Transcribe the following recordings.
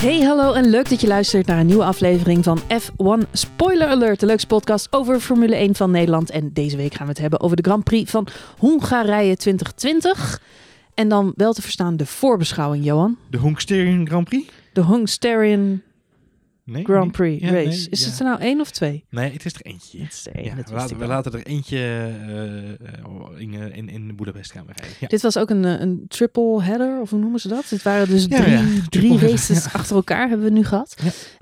Hey, hallo en leuk dat je luistert naar een nieuwe aflevering van F1 Spoiler Alert, de leukste podcast over Formule 1 van Nederland. En deze week gaan we het hebben over de Grand Prix van Hongarije 2020. En dan wel te verstaan de voorbeschouwing, Johan. De Hongsterian Grand Prix? De Hongstarian Nee, Grand? Prix Ja, race. nee, is ja. het er nou één of twee? Nee, het is er eentje. Het is er één, Ja, we, laten, we laten er eentje eh, in, eh, in, in Boedapest gaan rijden. Dit was ook een, eh, een triple header, of hoe noemen ze dat? Dit waren dus drie, drie header, races achter elkaar hebben we nu gehad.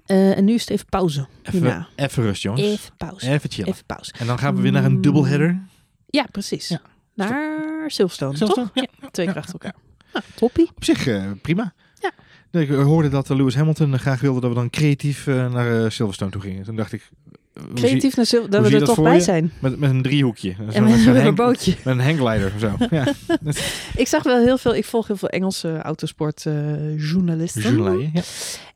Eh, en nu is het even pauze. Even, even rust, jongens. Even pauze. Even chillen. Even pauze. En dan gaan we weer naar een Mm. dubbelheader. Ja, precies. Naar Silverstone, Silverstone, toch? ja. twee keer achter elkaar. Nou, toppie. Op zich prima. Ik hoorde dat Lewis Hamilton graag wilde dat we dan creatief eh, naar eh, Silverstone toe gingen. Toen dacht ik, eh, Creatief naar Sil- dat we er dat toch bij je? zijn. met, met een driehoekje. Zo En met, een bootje. Met een hangglider of zo. Ja. Ik zag wel heel veel, ik volg heel veel Engelse autosportjournalisten. Journalisten. Ja.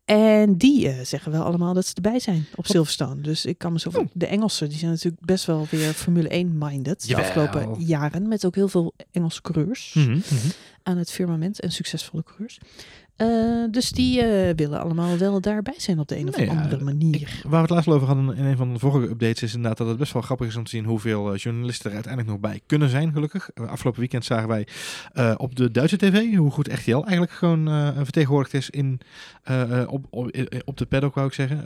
En die eh, zeggen wel allemaal dat ze erbij zijn op Silverstone. Dus ik kan me zo Oh. De Engelsen, die zijn natuurlijk best wel weer Formule 1-minded. De afgelopen jaren. Met ook heel veel Engelse coureurs Mhm, mhm. aan het firmament. En succesvolle coureurs. Eh, dus die eh, willen allemaal wel daarbij zijn op de een of Nou ja, andere manier. Ik, waar we het laatst over hadden in een van de vorige updates is inderdaad dat het best wel grappig is om te zien hoeveel eh, journalisten er uiteindelijk nog bij kunnen zijn, gelukkig. Afgelopen weekend zagen wij op de Duitse tv hoe goed RTL eigenlijk gewoon vertegenwoordigd is in, op, op, op de paddock, wou ik zeggen,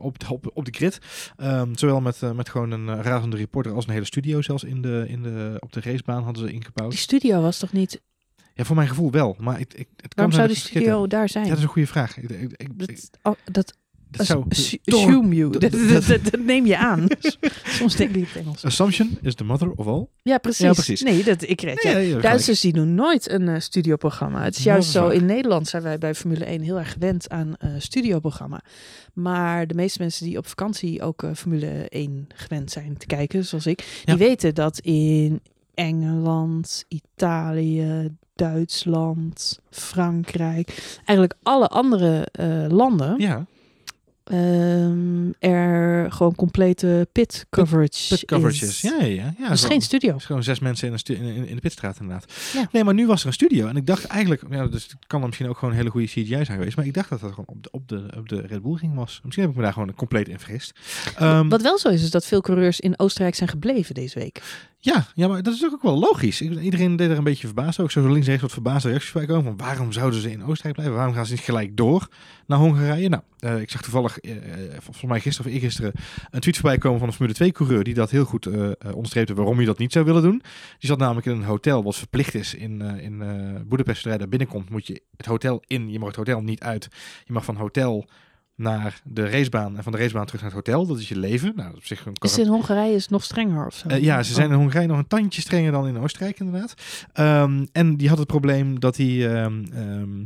op, de- op, op de grid. Ehm, zowel met, met gewoon een razende reporter als een hele studio zelfs in de, in de, op de racebaan hadden ze ingebouwd. Die studio was toch niet... Ja, voor mijn gevoel wel, maar ik, ik, het kan Waarom zou die verkeerd studio daar zijn? Ja, dat is een goede vraag. Ik, ik, ik, Dat, oh, dat dat zou, assume you. dat- neem je aan. Soms denk ik het Engels. Assumption is the mother of all. Ja, precies. Ja, precies. Nee, dat, ik red. Ja. Nee, ja, Duitsers die doen nooit een eh, studioprogramma. Het is juist zo, in Nederland zijn wij bij Formule 1 heel erg gewend aan eh studioprogramma. Maar de meeste mensen die op vakantie ook eh, Formule 1 gewend zijn te kijken, zoals ik, die weten dat in Engeland, Italië, Duitsland, Frankrijk, eigenlijk alle andere eh, landen, Ja, ehm, er gewoon complete pit coverage, pit coverages. is. Ja, ja, ja. ja dus zo. geen studio. Is gewoon zes mensen in, een stu- in, in- de pitstraat inderdaad. Ja. Nee, maar nu was er een studio. En ik dacht eigenlijk, ja, dus het kan dan misschien ook gewoon een hele goede CGI zijn geweest. Maar ik dacht dat dat gewoon op de, op de, op de Red Bull ring was. Misschien heb ik me daar gewoon compleet in vergist. Ehm, Wat wel zo is, is dat veel coureurs in Oostenrijk zijn gebleven deze week. Ja, ja, maar dat is ook wel logisch. Iedereen deed er een beetje verbaasd zou zo links en rechts wat verbaasde reacties bij komen. Van waarom zouden ze in Oostenrijk blijven? Waarom gaan ze niet gelijk door naar Hongarije? Nou, eh, ik zag toevallig, eh, volgens mij gisteren of eergisteren, een tweet voorbij komen van een Formule 2 coureur die dat heel goed eh, onderstreepte waarom je dat niet zou willen doen. Die zat namelijk in een hotel wat verplicht is in, in Boedapest. Zodra je daar binnenkomt moet je het hotel in. Je mag het hotel niet uit. Je mag van hotel naar de racebaan en van de racebaan terug naar het hotel. Dat is je leven. Nou, op zich een Is in Hongarije is het nog strenger of zo? eh, ja, ze zijn in Hongarije nog een tandje strenger dan in Oostenrijk inderdaad. Ehm, en die had het probleem dat hij ehm, ehm,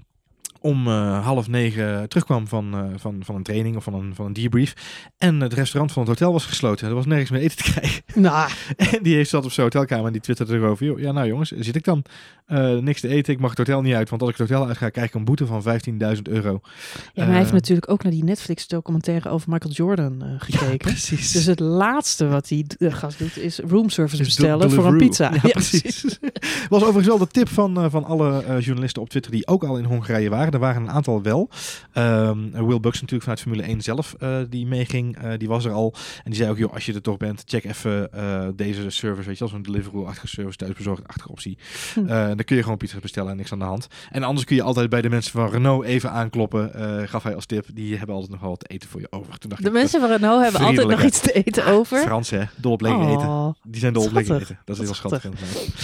om eh, half negen terugkwam van, eh, van, van een training of van een, van een debrief. En het restaurant van het hotel was gesloten. Er was nergens meer eten te krijgen. Nou, En die heeft zat op zijn hotelkamer en die twitterde erover. "Joh, Ja, nou jongens, zit ik dan eh, niks te eten. Ik mag het hotel niet uit, want als ik het hotel uitga, krijg ik een boete van 15.000 euro. ja, maar hij heeft Eh, natuurlijk ook naar die Netflix documentaire over Michael Jordan eh, gekeken. precies. Dus het laatste wat die uh, gast doet is roomservice bestellen voor een pizza. Ja, precies. was overigens wel de tip van, van alle journalisten op Twitter die ook al in Hongarije waren. Er waren een aantal wel. Ehm, Will Bucks natuurlijk vanuit Formule 1 zelf die meeging. die was er al. En die zei ook, joh, als je er toch bent, check even deze service. Weet je, als een Deliveroo-achtige service, thuisbezorgd-achtige optie. Hm. Eh, dan kun je gewoon pizza bestellen en niks aan de hand. En anders kun je altijd bij de mensen van Renault even aankloppen. eh, gaf hij als tip. Die hebben altijd nog wel wat eten voor je over. Toen dacht De ik, mensen van Renault hebben altijd nog iets te eten over. Frans hè, dol op lekker eten. Oh. Die zijn dol op lekker Schattig. eten. Dat is heel schattig.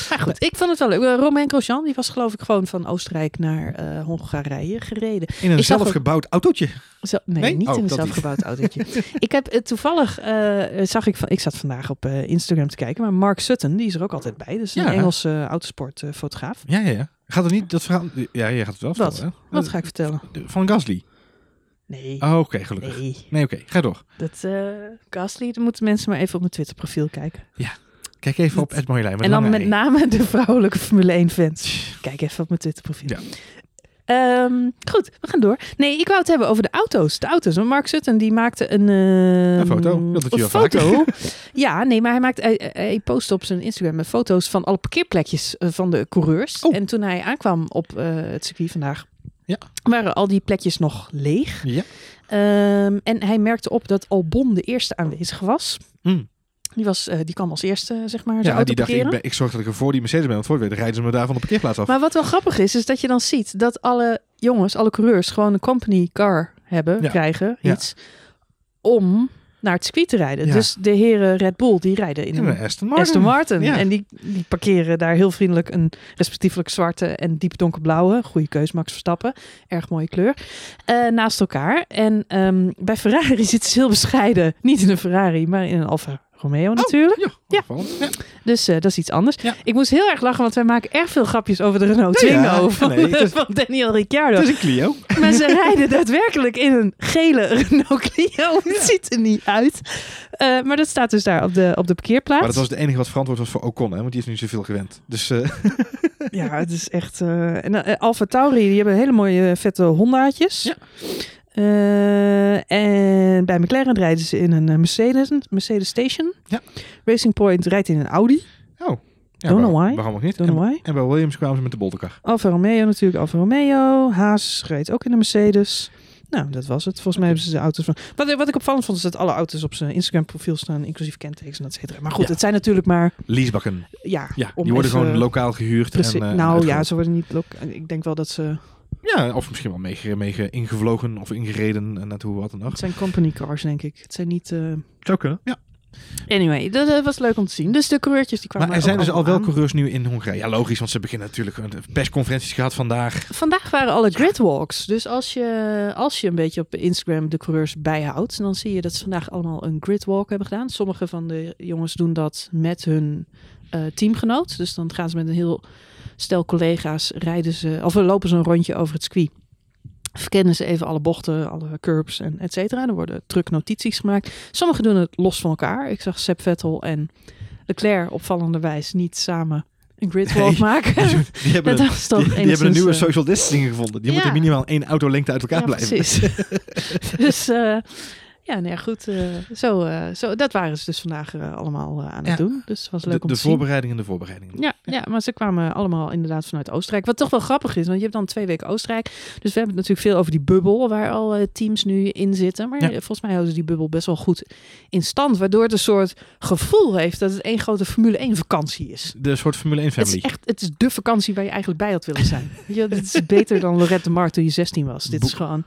Maar goed, ik vond het wel leuk. Uh, Romain Grosjean, die was geloof ik gewoon van Oostenrijk naar eh, Hongarije gereden. In een Ik zag ook- zelfgebouwd autootje. Zo, nee, Nee? niet Oh, in een niet. zelfgebouwd autootje. ik heb eh, toevallig, eh, zag ik van, ik zat vandaag op eh, Instagram te kijken, maar Mark Sutton, die is er ook altijd bij. Dus een Ja. Engelse uh, Ja, ja, ja. Gaat er niet dat verhaal... Ja, je gaat het wel Wat? vertellen, hè? Wat ga ik vertellen? Eh, Van Gasly. Nee, Oh, oké, gelukkig. nee. Nee, oké. Ga door. Dat uh, Gasly, dan moeten mensen maar even op mijn Twitter profiel kijken. Kijk even op Ed Marjolein. en dan met name de vrouwelijke Formule 1 fans. Kijk even op mijn Twitter profiel. Ja. Ehm, goed, we gaan door. Nee, ik wou het hebben over de auto's. De auto's. Want Mark Sutton die maakte een, ehm, Een foto. Dat doet hij een foto. ja, nee, maar hij, maakt, hij, hij post op zijn Instagram met foto's van alle parkeerplekjes eh, van de coureurs. Oh. En toen hij aankwam op eh, het circuit vandaag, Ja. waren al die plekjes nog leeg. Ja. Ehm, en hij merkte op dat Albon de eerste aanwezig was. Mm. Die, was, eh, die kwam als eerste, zeg maar, Ja, die dacht, ik, ben, ik zorg dat ik er voor die Mercedes ben. Want voor weet rijden ze me daar van de parkeerplaats af. Maar wat wel grappig is, is dat je dan ziet dat alle jongens, alle coureurs, gewoon een company car hebben, Ja. krijgen, Ja. iets, om naar het circuit te rijden. Ja. Dus de heren Red Bull, die rijden in een Aston Martin. Aston Martin. En die, die parkeren daar heel vriendelijk een respectievelijk zwarte en diep donkerblauwe. Goede keus, Max Verstappen. Erg mooie kleur. eh, naast elkaar. En ehm, bij Ferrari zitten ze heel bescheiden. Niet in een Ferrari, maar in een Alfa Romeo natuurlijk. Ja, Ja. Dus eh, dat is iets anders. Ja. Ik moest heel erg lachen, want wij maken erg veel grapjes over de Renault Twingo van, nee, is- van Daniel Ricciardo. Het is een Clio. Maar ze rijden daadwerkelijk in een gele Renault Clio. Het ziet er niet uit. Eh, maar dat staat dus daar op de, op de parkeerplaats. Maar dat was het enige wat verantwoord was voor Ocon, hè, want die is nu zoveel gewend. Dus eh, Ja, het is echt... en Alfa Tauri, die hebben hele mooie vette Hondaatjes. Ja. Eh, en bij McLaren rijden ze in een eh, Mercedes, Mercedes Station. Ja. Racing Point rijdt in een Audi. oh. Ja, Don't know why. Waarom ook niet? Don't know en, why. en bij Williams kwamen ze met de bolderkar. Alfa Romeo natuurlijk, Alfa Romeo. Haas rijdt ook in een Mercedes. Nou, dat was het. Volgens mij hebben ze de auto's van... Wat, wat ik opvallend vond, is dat alle auto's op zijn Instagram profiel staan, inclusief kentekens en et cetera. Maar goed, Ja. het zijn natuurlijk maar... Leasebakken. Ja, Ja, die worden even- gewoon lokaal gehuurd. Precies. En, eh, nou ja, ze worden niet... Ik denk wel dat ze... Ja, of misschien wel mee, mee ge- ingevlogen of ingereden en naartoe wat dan ook. Het zijn company cars, denk ik. Het zijn niet... eh, Zou kunnen. Ja. Anyway, dat eh, was leuk om te zien. Dus de coureurtjes die kwamen Maar er zijn ook dus al wel aan. coureurs nu in Hongarije. Ja, logisch, want ze beginnen natuurlijk een persconferenties gehad vandaag. Vandaag waren alle gridwalks. Dus als je, als je een beetje op Instagram de coureurs bijhoudt, dan zie je dat ze vandaag allemaal een gridwalk hebben gedaan. Sommige van de jongens doen dat met hun eh, teamgenoot. Dus dan gaan ze met een heel stel collega's rijden ze, of lopen ze een rondje over het circuit. Verkennen ze even alle bochten, alle curbs en et cetera. Er worden trucknotities gemaakt. Sommigen doen het los van elkaar. Ik zag Seb Vettel en Leclerc opvallenderwijs niet samen een gridwalk Nee, maken. Die, hebben, Dat een, was toch die, die hebben een nieuwe eh, social distancing gevonden. Die ja. moeten minimaal één autolengte uit elkaar Ja, blijven. precies. dus eh, ja, nee, goed. eh, zo, eh, zo, dat waren ze dus vandaag eh, allemaal aan het Ja. doen. Dus het was leuk De, om de te zien. voorbereidingen, de voorbereidingen. Ja, ja, maar ze kwamen allemaal inderdaad vanuit Oostenrijk. Wat toch wel grappig is, want je hebt dan twee weken Oostenrijk. Dus we hebben het natuurlijk veel over die bubbel waar al teams nu in zitten. Maar Ja. volgens mij houden ze die bubbel best wel goed in stand. Waardoor het een soort gevoel heeft dat het één grote Formule 1 vakantie is. De soort Formule 1 Het is family. echt het is de vakantie waar je eigenlijk bij had willen zijn. Je, dit is beter dan Lorette de Mar toen je 16 was. Dit is gewoon,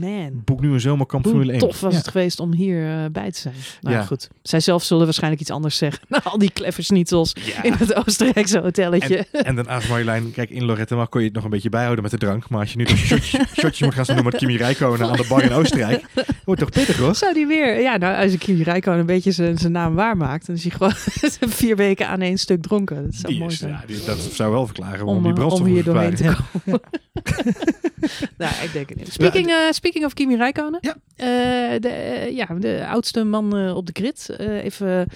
man, Boek nu een zomerkamp hoe Formule 1. tof was Ja. het geweest om hier eh, bij te zijn. Nou Ja. goed, zij zelf zullen waarschijnlijk iets anders zeggen. Nou, al die Ja. in het Oostenrijkse hotelletje. En dan aan Marjolein, kijk, in Lorette maar kon je het nog een beetje bijhouden met de drank. Maar als je nu dus shotjes, shotjes moet gaan doen met Kimi Räikkönen aan de bar in Oostenrijk, wordt toch pittig hoor? Zou die weer, ja, nou, als ik Kimi Räikkönen een beetje zijn zijn naam waarmaakt, dan is hij gewoon vier weken aan één stuk dronken. Dat zou Die mooi is, zijn. ja, die, dat zou wel verklaren waarom om, die eh, brandstof om hier doorheen te komen. nou, ik denk het niet. Speaking, eh, speaking of Kimi Räikkönen. Ja. Eh, de, eh, ja, de oudste man eh, op de grid. Even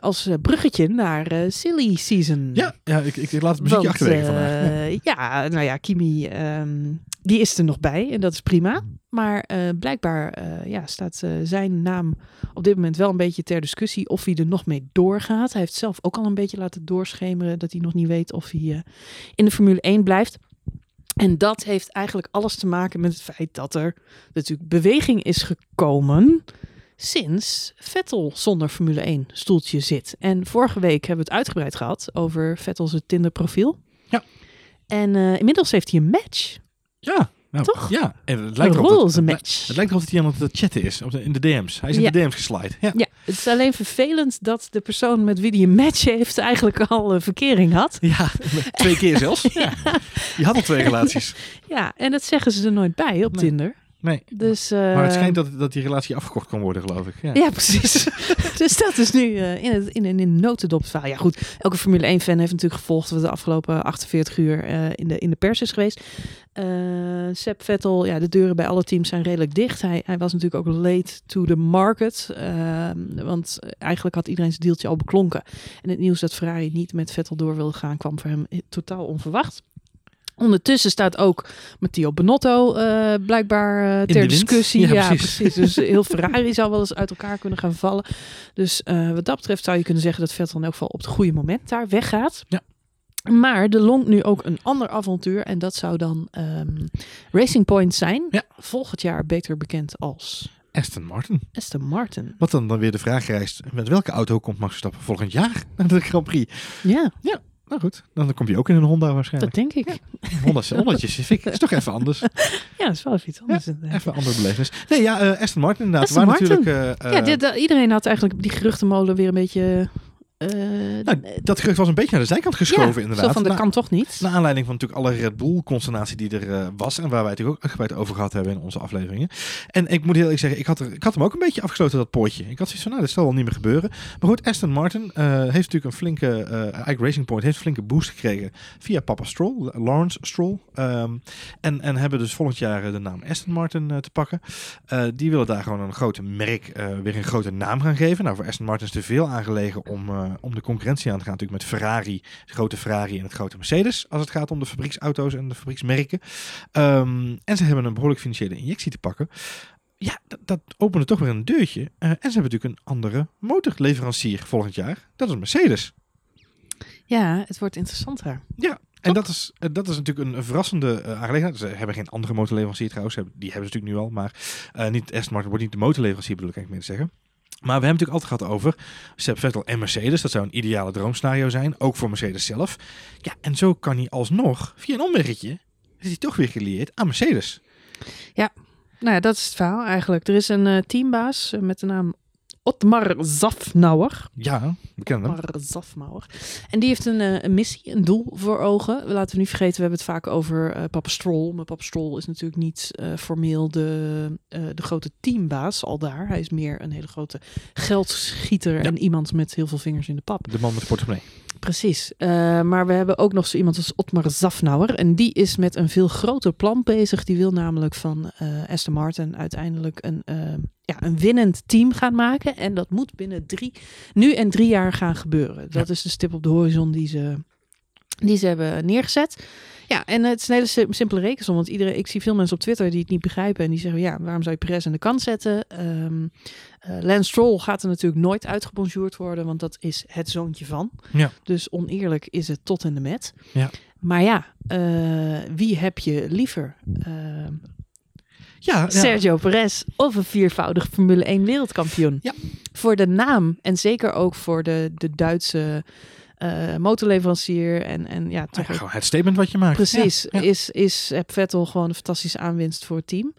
als bruggetje naar Silly Season. Ja, ja ik, ik, ik laat het muziekje Want, achterwege vandaag. eh, ja, nou ja, Kimi, ehm, die is er nog bij en dat is prima. Maar blijkbaar ja, staat zijn naam op dit moment wel een beetje ter discussie of hij er nog mee doorgaat. Hij heeft zelf ook al een beetje laten doorschemeren dat hij nog niet weet of hij in de Formule 1 blijft. En dat heeft eigenlijk alles te maken met het feit dat er natuurlijk beweging is gekomen sinds Vettel zonder Formule 1 stoeltje zit. En vorige week hebben we het uitgebreid gehad over Vettel's Tinder profiel. Ja. En eh, inmiddels heeft hij een match. Ja, nou, Toch? Ja, en het Een lijkt dat- roze het, match. het lijkt erop dat hij aan het chatten is in de DM's. Hij is in Ja. de DM's geslide. Ja. Ja, het is alleen vervelend dat de persoon met wie hij een match heeft eigenlijk al een verkering had. Ja, twee keer zelfs. Ja. Je had al twee relaties. Ja, en dat zeggen ze er nooit bij op Nee. Tinder. Nee. Dus, Maar het schijnt dat, dat die relatie afgekocht kan worden, geloof ik. Ja. Ja, precies. dus dat is nu eh, in, het, in, in een notendop verhaal. Ja goed, elke Formule 1 fan heeft natuurlijk gevolgd wat de afgelopen 48 uur eh, in, de, in de pers is geweest. Eh Seb Vettel, ja, de deuren bij alle teams zijn redelijk dicht. Hij, hij was natuurlijk ook late to the market. ehm, want eigenlijk had iedereen zijn deeltje al beklonken. En het nieuws dat Ferrari niet met Vettel door wilde gaan kwam voor hem totaal onverwacht. Ondertussen staat ook Matteo Benotto eh, blijkbaar eh, de ter discussie. Ja, Ja, precies. precies. Dus heel Ferrari zou wel eens uit elkaar kunnen gaan vallen. Dus eh, wat dat betreft zou je kunnen zeggen dat Vettel in elk geval op het goede moment daar weggaat. Ja. Maar er lonkt nu ook een ander avontuur. En dat zou dan ehm, Racing Point zijn. Ja. Volgend jaar beter bekend als Aston Martin. Aston Martin. Wat dan, dan weer de vraag rijst, met welke auto komt Max Verstappen volgend jaar naar de Grand Prix? Ja, Nou goed, dan kom je ook in een Honda dat waarschijnlijk. denk ik. Honda, Hondaatjes, vind ik, is toch even anders. Ja, dat is wel even iets anders. Even een andere belevenis. Nee, ja, eh, Aston Martin inderdaad. Aston Martin. natuurlijk... eh, ja, eh, dit, dat- iedereen had eigenlijk die geruchtenmolen weer een beetje... eh, nou, dat gerucht was een beetje naar de zijkant geschoven ja, inderdaad. Zo van, dat Na- kan toch niet? Naar aanleiding van natuurlijk alle Red Bull-consternatie die er eh, was. En waar wij het natuurlijk ook uitgebreid over gehad hebben in onze afleveringen. En ik moet heel eerlijk zeggen, ik had, er, ik had hem ook een beetje afgesloten, dat poortje. Ik had zoiets van, nou, dat zal wel niet meer gebeuren. Maar goed, Aston Martin eh, heeft natuurlijk een flinke, eigenlijk Racing Point heeft een flinke boost gekregen via Papa Stroll, Lawrence Stroll. Ehm, en, en hebben dus volgend jaar de naam Aston Martin te pakken. Die willen daar gewoon een grote merk, weer een grote naam gaan geven. Nou, voor Aston Martin is er veel aangelegen om, om de concurrentie aan te gaan. Natuurlijk met Ferrari, het grote Ferrari en het grote Mercedes. Als het gaat om de fabrieksauto's en de fabrieksmerken. Ehm, en ze hebben een behoorlijk financiële injectie te pakken. Ja, dat, dat opende toch weer een deurtje. Eh, en ze hebben natuurlijk een andere motorleverancier volgend jaar. Dat is Mercedes. Ja, het wordt interessanter. En dat is, eh, dat is natuurlijk een, verrassende eh, aangelegenheid. Ze hebben geen andere motorleverancier trouwens. Die hebben ze natuurlijk nu al. Maar eh, niet, Aston Martin wordt niet de motorleverancier, bedoel ik eigenlijk meer te zeggen. Maar we hebben het natuurlijk altijd gehad over Seb Vettel en Mercedes. Dat zou een ideale droomscenario zijn. Ook voor Mercedes zelf. Ja, en zo kan hij alsnog, via een omweggetje, is hij toch weer gelieerd aan Mercedes. Nou ja, dat is het verhaal eigenlijk. Er is een eh, teambaas eh, met de naam Otmar Zafnauer. Ja, we kennen hem. Otmar Zafnauer. En die heeft een, eh, een missie, een doel voor ogen. Laten we niet vergeten, we hebben het vaak over eh Papa Stroll. Maar Papa Stroll is natuurlijk niet eh, formeel de, de grote teambaas al daar. Hij is meer een hele grote geldschieter en iemand met heel veel vingers in de pap. De man met de portemonnee. Precies. Eh, maar we hebben ook nog zo iemand als Otmar Zafnauer. En die is met een veel groter plan bezig. Die wil namelijk van eh Aston Martin uiteindelijk een, eh, ja, een winnend team gaan maken. En dat moet binnen drie, nu en drie jaar gaan gebeuren. Dat is de stip op de horizon die ze, die ze hebben neergezet. Ja, en het is een hele sim- simpele rekensom. Want iedereen, ik zie veel mensen op Twitter die het niet begrijpen. En die zeggen, ja, waarom zou je Perez aan de kant zetten? Ehm eh, Lance Stroll gaat er natuurlijk nooit uitgebonjourd worden. Want dat is het zoontje van. Ja. Dus oneerlijk is het tot en de met. Ja. Maar ja, eh, wie heb je liever? Eh, Ja, ja. Sergio Perez of een viervoudig Formule 1 wereldkampioen? Ja. Voor de naam en zeker ook voor de, de Duitse eh, motorleverancier. En, en ja, toch het statement wat je maakt. Precies, Ja. Is, is Heb Vettel gewoon een fantastische aanwinst voor het team.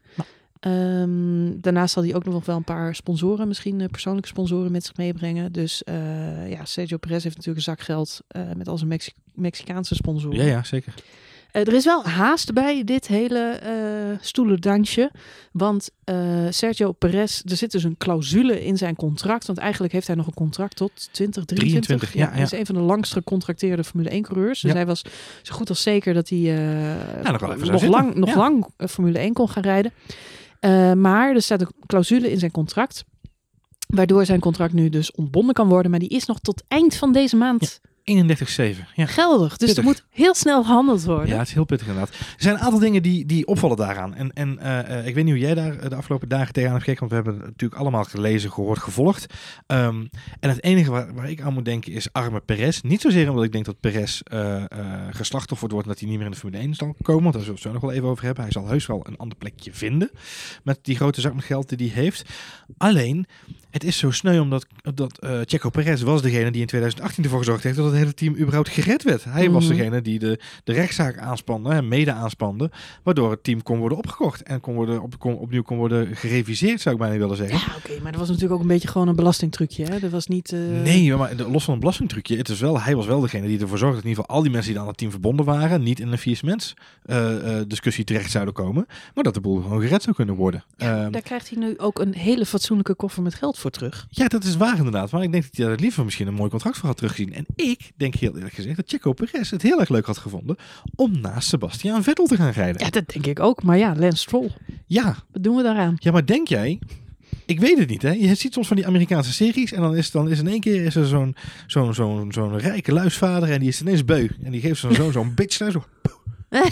Ehm, daarnaast zal hij ook nog wel een paar sponsoren, misschien eh, persoonlijke sponsoren met zich meebrengen. Dus eh, ja, Sergio Perez heeft natuurlijk een zak geld met al zijn Mexi- Mexicaanse sponsoren. Ja, ja, zeker. Eh, er is wel haast bij dit hele eh stoelendansje. Want eh, Sergio Perez, er zit dus een clausule in zijn contract. Want eigenlijk heeft hij nog een contract tot 2023. 23, ja, Hij is een van de langst gecontracteerde Formule 1 coureurs. Dus Ja. hij was zo goed als zeker dat hij nog lang, nog lang Formule 1 kon gaan rijden. Maar er staat een clausule in zijn contract. Waardoor zijn contract nu dus ontbonden kan worden. Maar die is nog tot eind van deze maand 31-7. Ja. geldig. Dus Pittig. er moet heel snel gehandeld worden. Ja, het is heel pittig inderdaad. Er zijn een aantal dingen die, die opvallen daaraan. En, en eh, eh, ik weet niet hoe jij daar eh, de afgelopen dagen tegenaan hebt gekeken, want we hebben het natuurlijk allemaal gelezen, gehoord, gevolgd. Ehm, en het enige waar, waar ik aan moet denken is arme Perez. Niet zozeer omdat ik denk dat Perez eh geslachtofferd wordt en dat hij niet meer in de Formule 1 zal komen, want daar zullen we het zo nog wel even over hebben. Hij zal heus wel een ander plekje vinden met die grote zak met geld die hij heeft. Alleen, het is zo sneu omdat dat, Checo Perez was degene die in 2018 ervoor gezorgd heeft dat het hele team überhaupt gered werd. Hij was Mhm. degene die de, de rechtszaak aanspande, en mede aanspande, waardoor het team kon worden opgekocht en kon worden op, kon, opnieuw kon worden gereviseerd, zou ik bijna willen zeggen. Ja, oké, maar dat was natuurlijk ook een beetje gewoon een belastingtrucje. Hè? Dat was niet. eh, Nee, maar los van een belastingtrucje, het is wel, hij was wel degene die ervoor zorgde dat in ieder geval al die mensen die aan het team verbonden waren, niet in een faillissement eh, eh, discussie terecht zouden komen, maar dat de boel gewoon gered zou kunnen worden. Ehm, Daar krijgt hij nu ook een hele fatsoenlijke koffer met geld voor terug. Ja, dat is waar inderdaad. Maar ik denk dat hij daar liever misschien een mooi contract voor had teruggezien. En ik denk heel eerlijk gezegd dat Checo Perez het heel erg leuk had gevonden om naast Sebastian Vettel te gaan rijden. Ja, dat denk ik ook. Maar ja, Lance Stroll, Ja, wat doen we daaraan? ja maar denk jij... Ik weet het niet, hè. Je ziet soms van die Amerikaanse series en dan is, dan is in één keer is er zo'n zo'n zo'n zo'n rijke luisvader en die is ineens beu. En die geeft zo'n zo'n bitch naar zo. en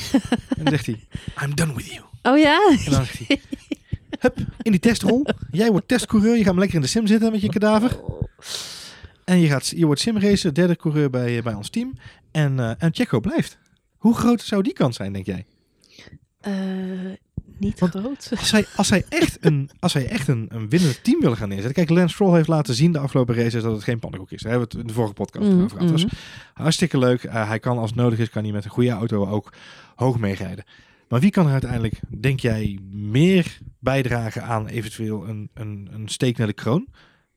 dan zegt hij, I'm done with you. Oh ja? En dan zegt hij, hup, in die testrol. Jij wordt testcoureur, je gaat maar lekker in de sim zitten met je kadaver. En je, gaat, je wordt simracer, derde coureur bij, bij ons team. En, uh, en Checo blijft. Hoe groot zou die kans zijn, denk jij? Uh, niet Want groot. Als hij, als hij echt, een, als hij echt een, een winnend team wil gaan neerzetten. Kijk, Lance Stroll heeft laten zien de afgelopen races dat het geen pannenkoek is. Daar hebben we het in de vorige podcast Mhm, over gehad. Dat was hartstikke leuk. Uh, hij kan als het nodig is, kan hij met een goede auto ook hoog meerijden. Maar wie kan er uiteindelijk, denk jij, meer bijdragen aan eventueel een, een, een steek naar de kroon?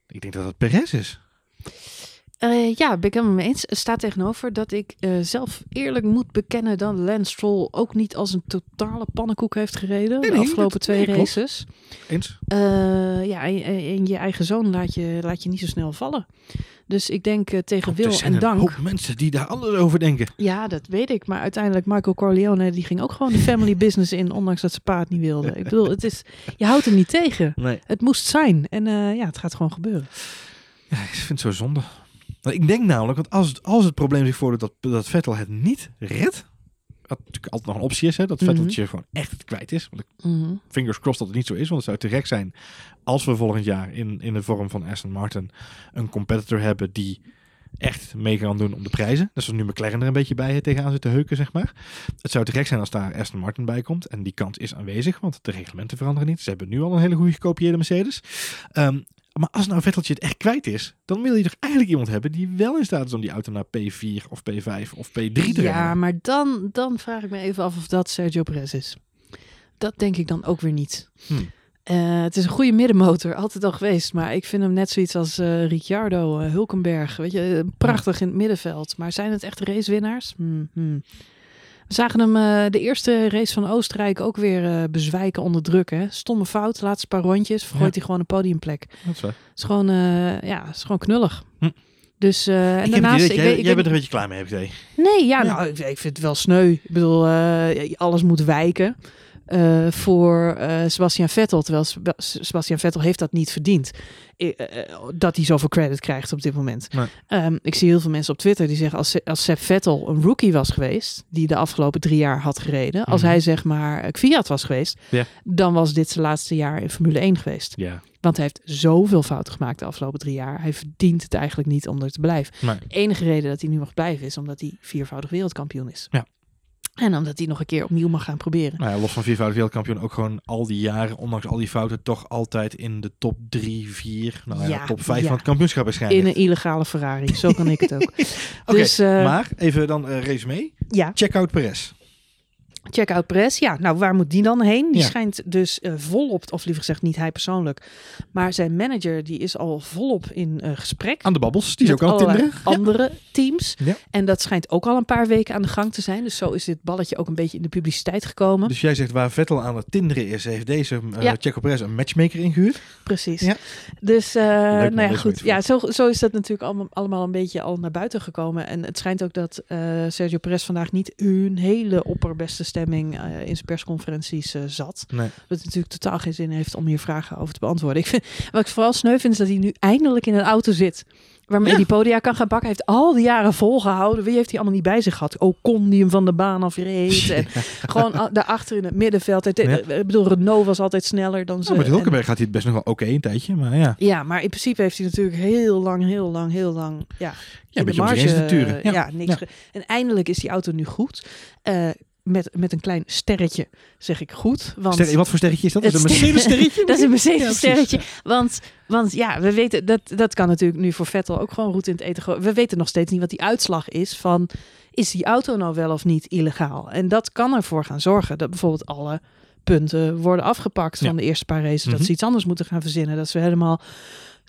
Ik denk dat het Perez is. Eh, ja, ben ik helemaal mee eens. Staat tegenover dat ik eh, zelf eerlijk moet bekennen dat Lance Stroll ook niet als een totale pannenkoek heeft gereden Nee, de afgelopen twee nee, races. Eens? Eh, ja, en, en je eigen zoon laat je, laat je niet zo snel vallen. Dus ik denk tegen wil zijn en dank. hoop mensen die daar anders over denken. Ja, dat weet ik. Maar uiteindelijk, Michael Corleone, die ging ook gewoon de family business in, ondanks dat zijn pa het niet wilde. Ik bedoel, het is, je houdt hem niet tegen. Het moest zijn. En ja, het gaat gewoon gebeuren. Ja, ik vind het zo zonde. Want ik denk namelijk, want als het, als het probleem zich voordoet dat, dat Vettel het niet redt, wat natuurlijk altijd nog een optie is, hè, dat Mhm. Vetteltje gewoon echt het kwijt is. Want ik Mhm. fingers crossed dat het niet zo is, want het zou te gek zijn als we volgend jaar in, in de vorm van Aston Martin een competitor hebben die echt mee kan doen om de prijzen. Dus als nu McLaren er een beetje bij tegenaan zit te heuken, zeg maar. Het zou te gek zijn als daar Aston Martin bij komt. En die kans is aanwezig, want de reglementen veranderen niet. Ze hebben nu al een hele goede gekopieerde Mercedes. Ehm, maar als nou Vetteltje het echt kwijt is, dan wil je toch eigenlijk iemand hebben die wel in staat is om die auto naar P4 of P5 of P3 te Ja, remmen. maar dan, dan vraag ik me even af of dat Sergio Perez is. Dat denk ik dan ook weer niet. Hmm. Eh, het is een goede middenmotor, altijd al geweest. Maar ik vind hem net zoiets als eh, Ricciardo, eh, Hulkenberg. Weet je, prachtig in het middenveld. Maar zijn het echt racewinnaars? Hmm, hmm. We zagen hem eh, de eerste race van Oostenrijk ook weer eh, bezwijken onder druk. Hè? Stomme fout, laatste paar rondjes. Vergooit hij gewoon een podiumplek. Dat is waar. Is gewoon, eh, ja, is gewoon knullig. Hm. Dus, en ik daarnaast... dat jij, bent er een beetje klaar mee, heb ik idee. Nee, ja, Ja. nou, ik, ik vind het wel sneu. Ik bedoel, alles moet wijken eh, voor eh, Sebastian Vettel. Terwijl Seb- Sebastian Vettel heeft dat niet verdiend. Eh, dat hij zoveel credit krijgt op dit moment. Nee. Ehm, ik zie heel veel mensen op Twitter die zeggen... als, als Seb Vettel een rookie was geweest... die de afgelopen drie jaar had gereden... als Mhm. hij zeg maar Kvyat was geweest... Dan was dit zijn laatste jaar in Formule 1 geweest. Ja. Want hij heeft zoveel fouten gemaakt de afgelopen drie jaar. Hij verdient het eigenlijk niet om er te blijven. Maar, De enige reden dat hij nu mag blijven is omdat hij viervoudig wereldkampioen is. Ja. En omdat hij nog een keer opnieuw mag gaan proberen. nou ja, los van viervoudig wereldkampioen, ook gewoon al die jaren, ondanks al die fouten, toch altijd in de top 3, 4, nou ja, Ja, top 5 ja. van het kampioenschap waarschijnlijk. In een illegale Ferrari. Zo kan ik het ook. Dus eh, maar even dan eh resume. ja, Check-out Perez. Check-out Perez. Ja, nou waar moet die dan heen? Die Ja. schijnt dus eh, volop, of liever gezegd niet hij persoonlijk. Maar zijn manager die is al volop in eh, gesprek. Aan de babbels, die is ook allerlei tinderen. andere teams. Ja. En dat schijnt ook al een paar weken aan de gang te zijn. Dus zo is dit balletje ook een beetje in de publiciteit gekomen. Dus jij zegt waar Vettel aan het tinderen is, heeft deze uh, Ja. Checo Perez een matchmaker ingehuurd. Precies. Ja. Dus, eh, nou ja, goed. Ja, zo, zo is dat natuurlijk allemaal, allemaal een beetje al naar buiten gekomen. En het schijnt ook dat eh, Sergio Perez vandaag niet een hele opperbeste stemming eh, in zijn persconferenties eh, zat. Nee. Wat natuurlijk totaal geen zin heeft om hier vragen over te beantwoorden. Ik vind, wat ik vooral sneu vind, is dat hij nu eindelijk in een auto zit. Waarmee Ja. die podia kan gaan bakken. Hij heeft al die jaren volgehouden. Wie heeft hij allemaal niet bij zich gehad? Ocon die hem van de baan afreed. En gewoon daarachter in het middenveld. Ja. Ik bedoel, Renault was altijd sneller dan ze. Met en- Hulkenberg gaat hij het best nog wel oké een tijdje, maar ja. ja, maar in principe heeft hij natuurlijk heel lang, heel lang, heel lang. Ja, Ja, een de beetje marge. Ja, Ja. niks. Ja. En eindelijk is die auto nu goed. Eh, met, met een klein sterretje, zeg ik goed. Want wat voor sterretje is dat? Het Is dat een Mercedes sterretje? dat is een Mercedes sterretje. want, want ja, we weten dat dat kan natuurlijk nu voor Vettel ook gewoon roet in het eten. We weten nog steeds niet wat die uitslag is van is die auto nou wel of niet illegaal? En dat kan ervoor gaan zorgen dat bijvoorbeeld alle punten worden afgepakt Ja. van de eerste paar races. Dat Mhm. ze iets anders moeten gaan verzinnen. Dat ze helemaal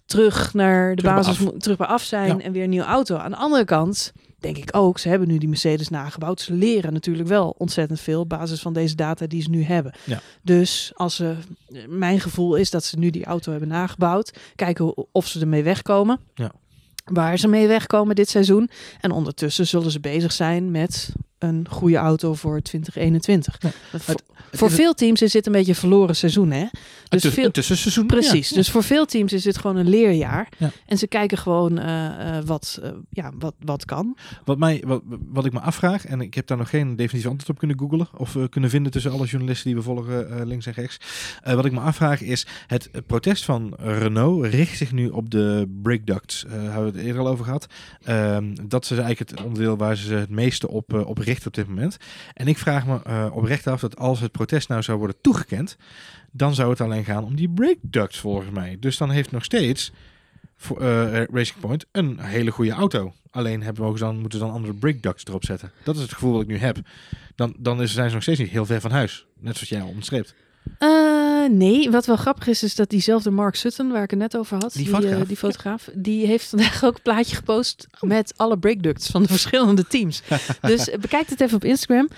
terug naar de Terug basis terug bij af zijn Ja. en weer een nieuwe auto. Aan de andere kant denk ik ook, ze hebben nu die Mercedes nagebouwd. Ze leren natuurlijk wel ontzettend veel op basis van deze data die ze nu hebben. Ja. Dus als ze, mijn gevoel is dat ze nu die auto hebben nagebouwd. Kijken of ze ermee wegkomen. Ja. Waar ze mee wegkomen dit seizoen. En ondertussen zullen ze bezig zijn met een goede auto voor 2021. Ja. Dat voor Het voor is veel teams is dit een beetje een verloren seizoen, hè? Dus tuss- veel, tussenseizoen. Precies. Ja. Dus voor veel teams is dit gewoon een leerjaar. Ja. En ze kijken gewoon eh, eh, wat, eh, ja, wat, wat kan. Wat, mij, wat, wat ik me afvraag, en ik heb daar nog geen definitief antwoord op kunnen googlen of kunnen vinden tussen alle journalisten die we volgen links en rechts. Wat ik me afvraag is, het protest van Renault richt zich nu op de brake Eh, eerder al over gehad. Ehm, dat is eigenlijk het onderdeel waar ze het meeste op, uh, op richten op dit moment. En ik vraag me uh, oprecht af dat als het protest nou zou worden toegekend, dan zou het alleen gaan om die brake ducts volgens mij. Dus dan heeft nog steeds voor, uh, Racing Point een hele goede auto. Alleen hebben we dan, moeten we dan andere brake ducts erop zetten. Dat is het gevoel dat ik nu heb. Dan, dan zijn ze nog steeds niet heel ver van huis. Net zoals jij al. Uh, nee, wat wel grappig is, is dat diezelfde Mark Sutton, waar ik het net over had, die, die fotograaf, uh, die, fotograaf, die heeft vandaag ook een plaatje gepost oh. met alle breakducts van de verschillende teams. dus bekijk het even op Instagram.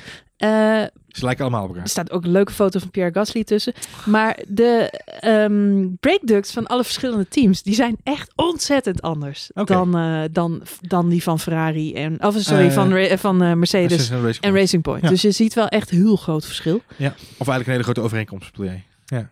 Uh, Ze lijken allemaal op elkaar. Er staat ook een leuke foto van Pierre Gasly tussen. Maar de um, breakducts van alle verschillende teams, die zijn echt ontzettend anders okay. dan, uh, dan, dan die van Ferrari en, of sorry, uh, van, van Mercedes en Racing, en Racing Point. Ja. Dus je ziet wel echt heel groot verschil. Ja, of eigenlijk een hele grote overeenkomst bedoel jij? Ja.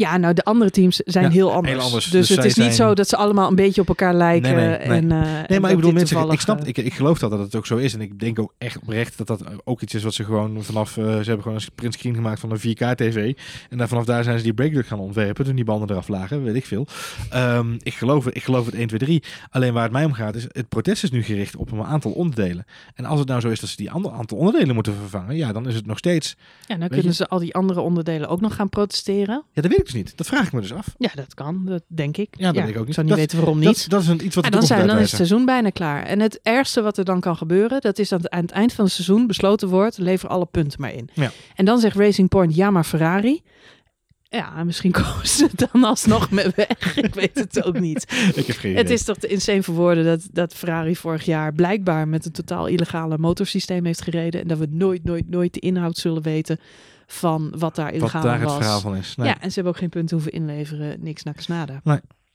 Ja, nou de andere teams zijn Ja, heel, anders. heel anders. Dus, Dus het is niet zijn- zo dat ze allemaal een beetje op elkaar lijken. Nee, nee, nee. En, eh, Nee, en maar ik bedoel, mensen, ik snap, eh, ik, ik geloof dat dat het ook zo is. En ik denk ook echt oprecht dat dat ook iets is wat ze gewoon vanaf, eh, ze hebben gewoon een print screen gemaakt van een 4K-tv. En daar, vanaf daar zijn ze die breakduct gaan ontwerpen toen die banden eraf lagen, weet ik veel. Ehm, ik, geloof, het- ik geloof het 1, 2, 3. Alleen waar het mij om gaat is, het protest is nu gericht op een aantal onderdelen. En als het nou zo is dat ze die ander aantal onderdelen moeten vervangen, ja, dan is het nog steeds... ja, dan kunnen je- ze al die andere onderdelen ook nog gaan protesteren. Ja, dat weet ik dus niet. Dat vraag ik me dus af. Ja, dat kan. Dat denk ik. Ja, dat weet ik ook niet. Ik zou niet Dat- weten waarom niet. Dat, dat is een, iets wat Ja, de dan, zijn, dan is het seizoen bijna klaar. En het ergste wat er dan kan gebeuren, dat is dat aan het eind van het seizoen besloten wordt, lever alle punten maar in. Ja. En dan zegt Racing Point, ja maar Ferrari. Ja, misschien komen ze dan alsnog met weg. Ik weet het ook niet. Ik heb geen Het idee. is toch te insane voor woorden dat, dat Ferrari vorig jaar blijkbaar met een totaal illegale motorsysteem heeft gereden. En dat we nooit, nooit, nooit de inhoud zullen weten van wat daar Wat illegaal daar het was. verhaal van is. Nee, Ja, en ze hebben ook geen punten hoeven inleveren. Niks na nada.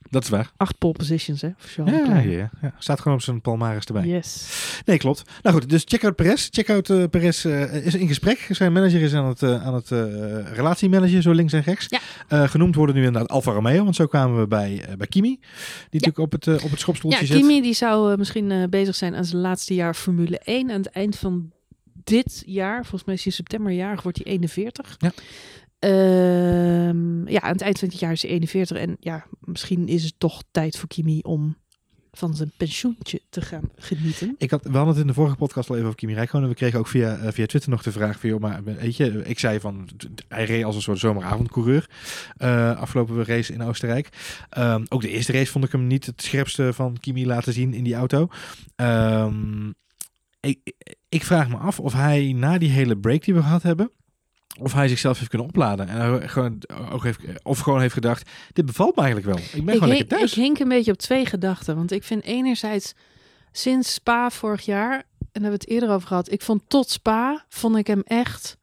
dat is waar. Acht pole positions, hè? Voor Ja, ja, ja. Staat gewoon op zijn palmares erbij. Yes. Nee, klopt. Nou goed, dus check-out Perez. Check-out eh, Perez eh, is in gesprek. Zijn manager is aan het, eh, aan het relatiemanagen, zo links en rechts. Ja. Genoemd worden nu inderdaad Alfa Romeo, want zo kwamen we bij, bij Kimi. Die natuurlijk op het, op het schopstoeltje Ja, zit. Kimi die zou misschien bezig zijn aan zijn laatste jaar Formule 1. Aan het eind van dit jaar, volgens mij is hij in september jarig, wordt hij 41. Ja. Ehm, ja, aan het eind van het jaar is hij 41. En ja, misschien is het toch tijd voor Kimi om van zijn pensioentje te gaan genieten. Ik had, we hadden het in de vorige podcast al even over Kimi. En we kregen ook via, eh, via Twitter nog de vraag van, joh, maar weet je, ik zei van, hij reed als een soort zomeravondcoureur eh, afgelopen race in Oostenrijk. Ehm, ook de eerste race vond ik hem niet het scherpste van Kimi laten zien in die auto. Ehm, ik, ik vraag me af of hij na die hele break die we gehad hebben, of hij zichzelf heeft kunnen opladen. En gewoon, ook heeft, of gewoon heeft gedacht, dit bevalt me eigenlijk wel. Ik ben Ik, gewoon lekker thuis. ik hink een beetje op twee gedachten. Want ik vind enerzijds sinds Spa vorig jaar, en daar hebben we het eerder over gehad. Ik vond tot Spa, vond ik hem echt...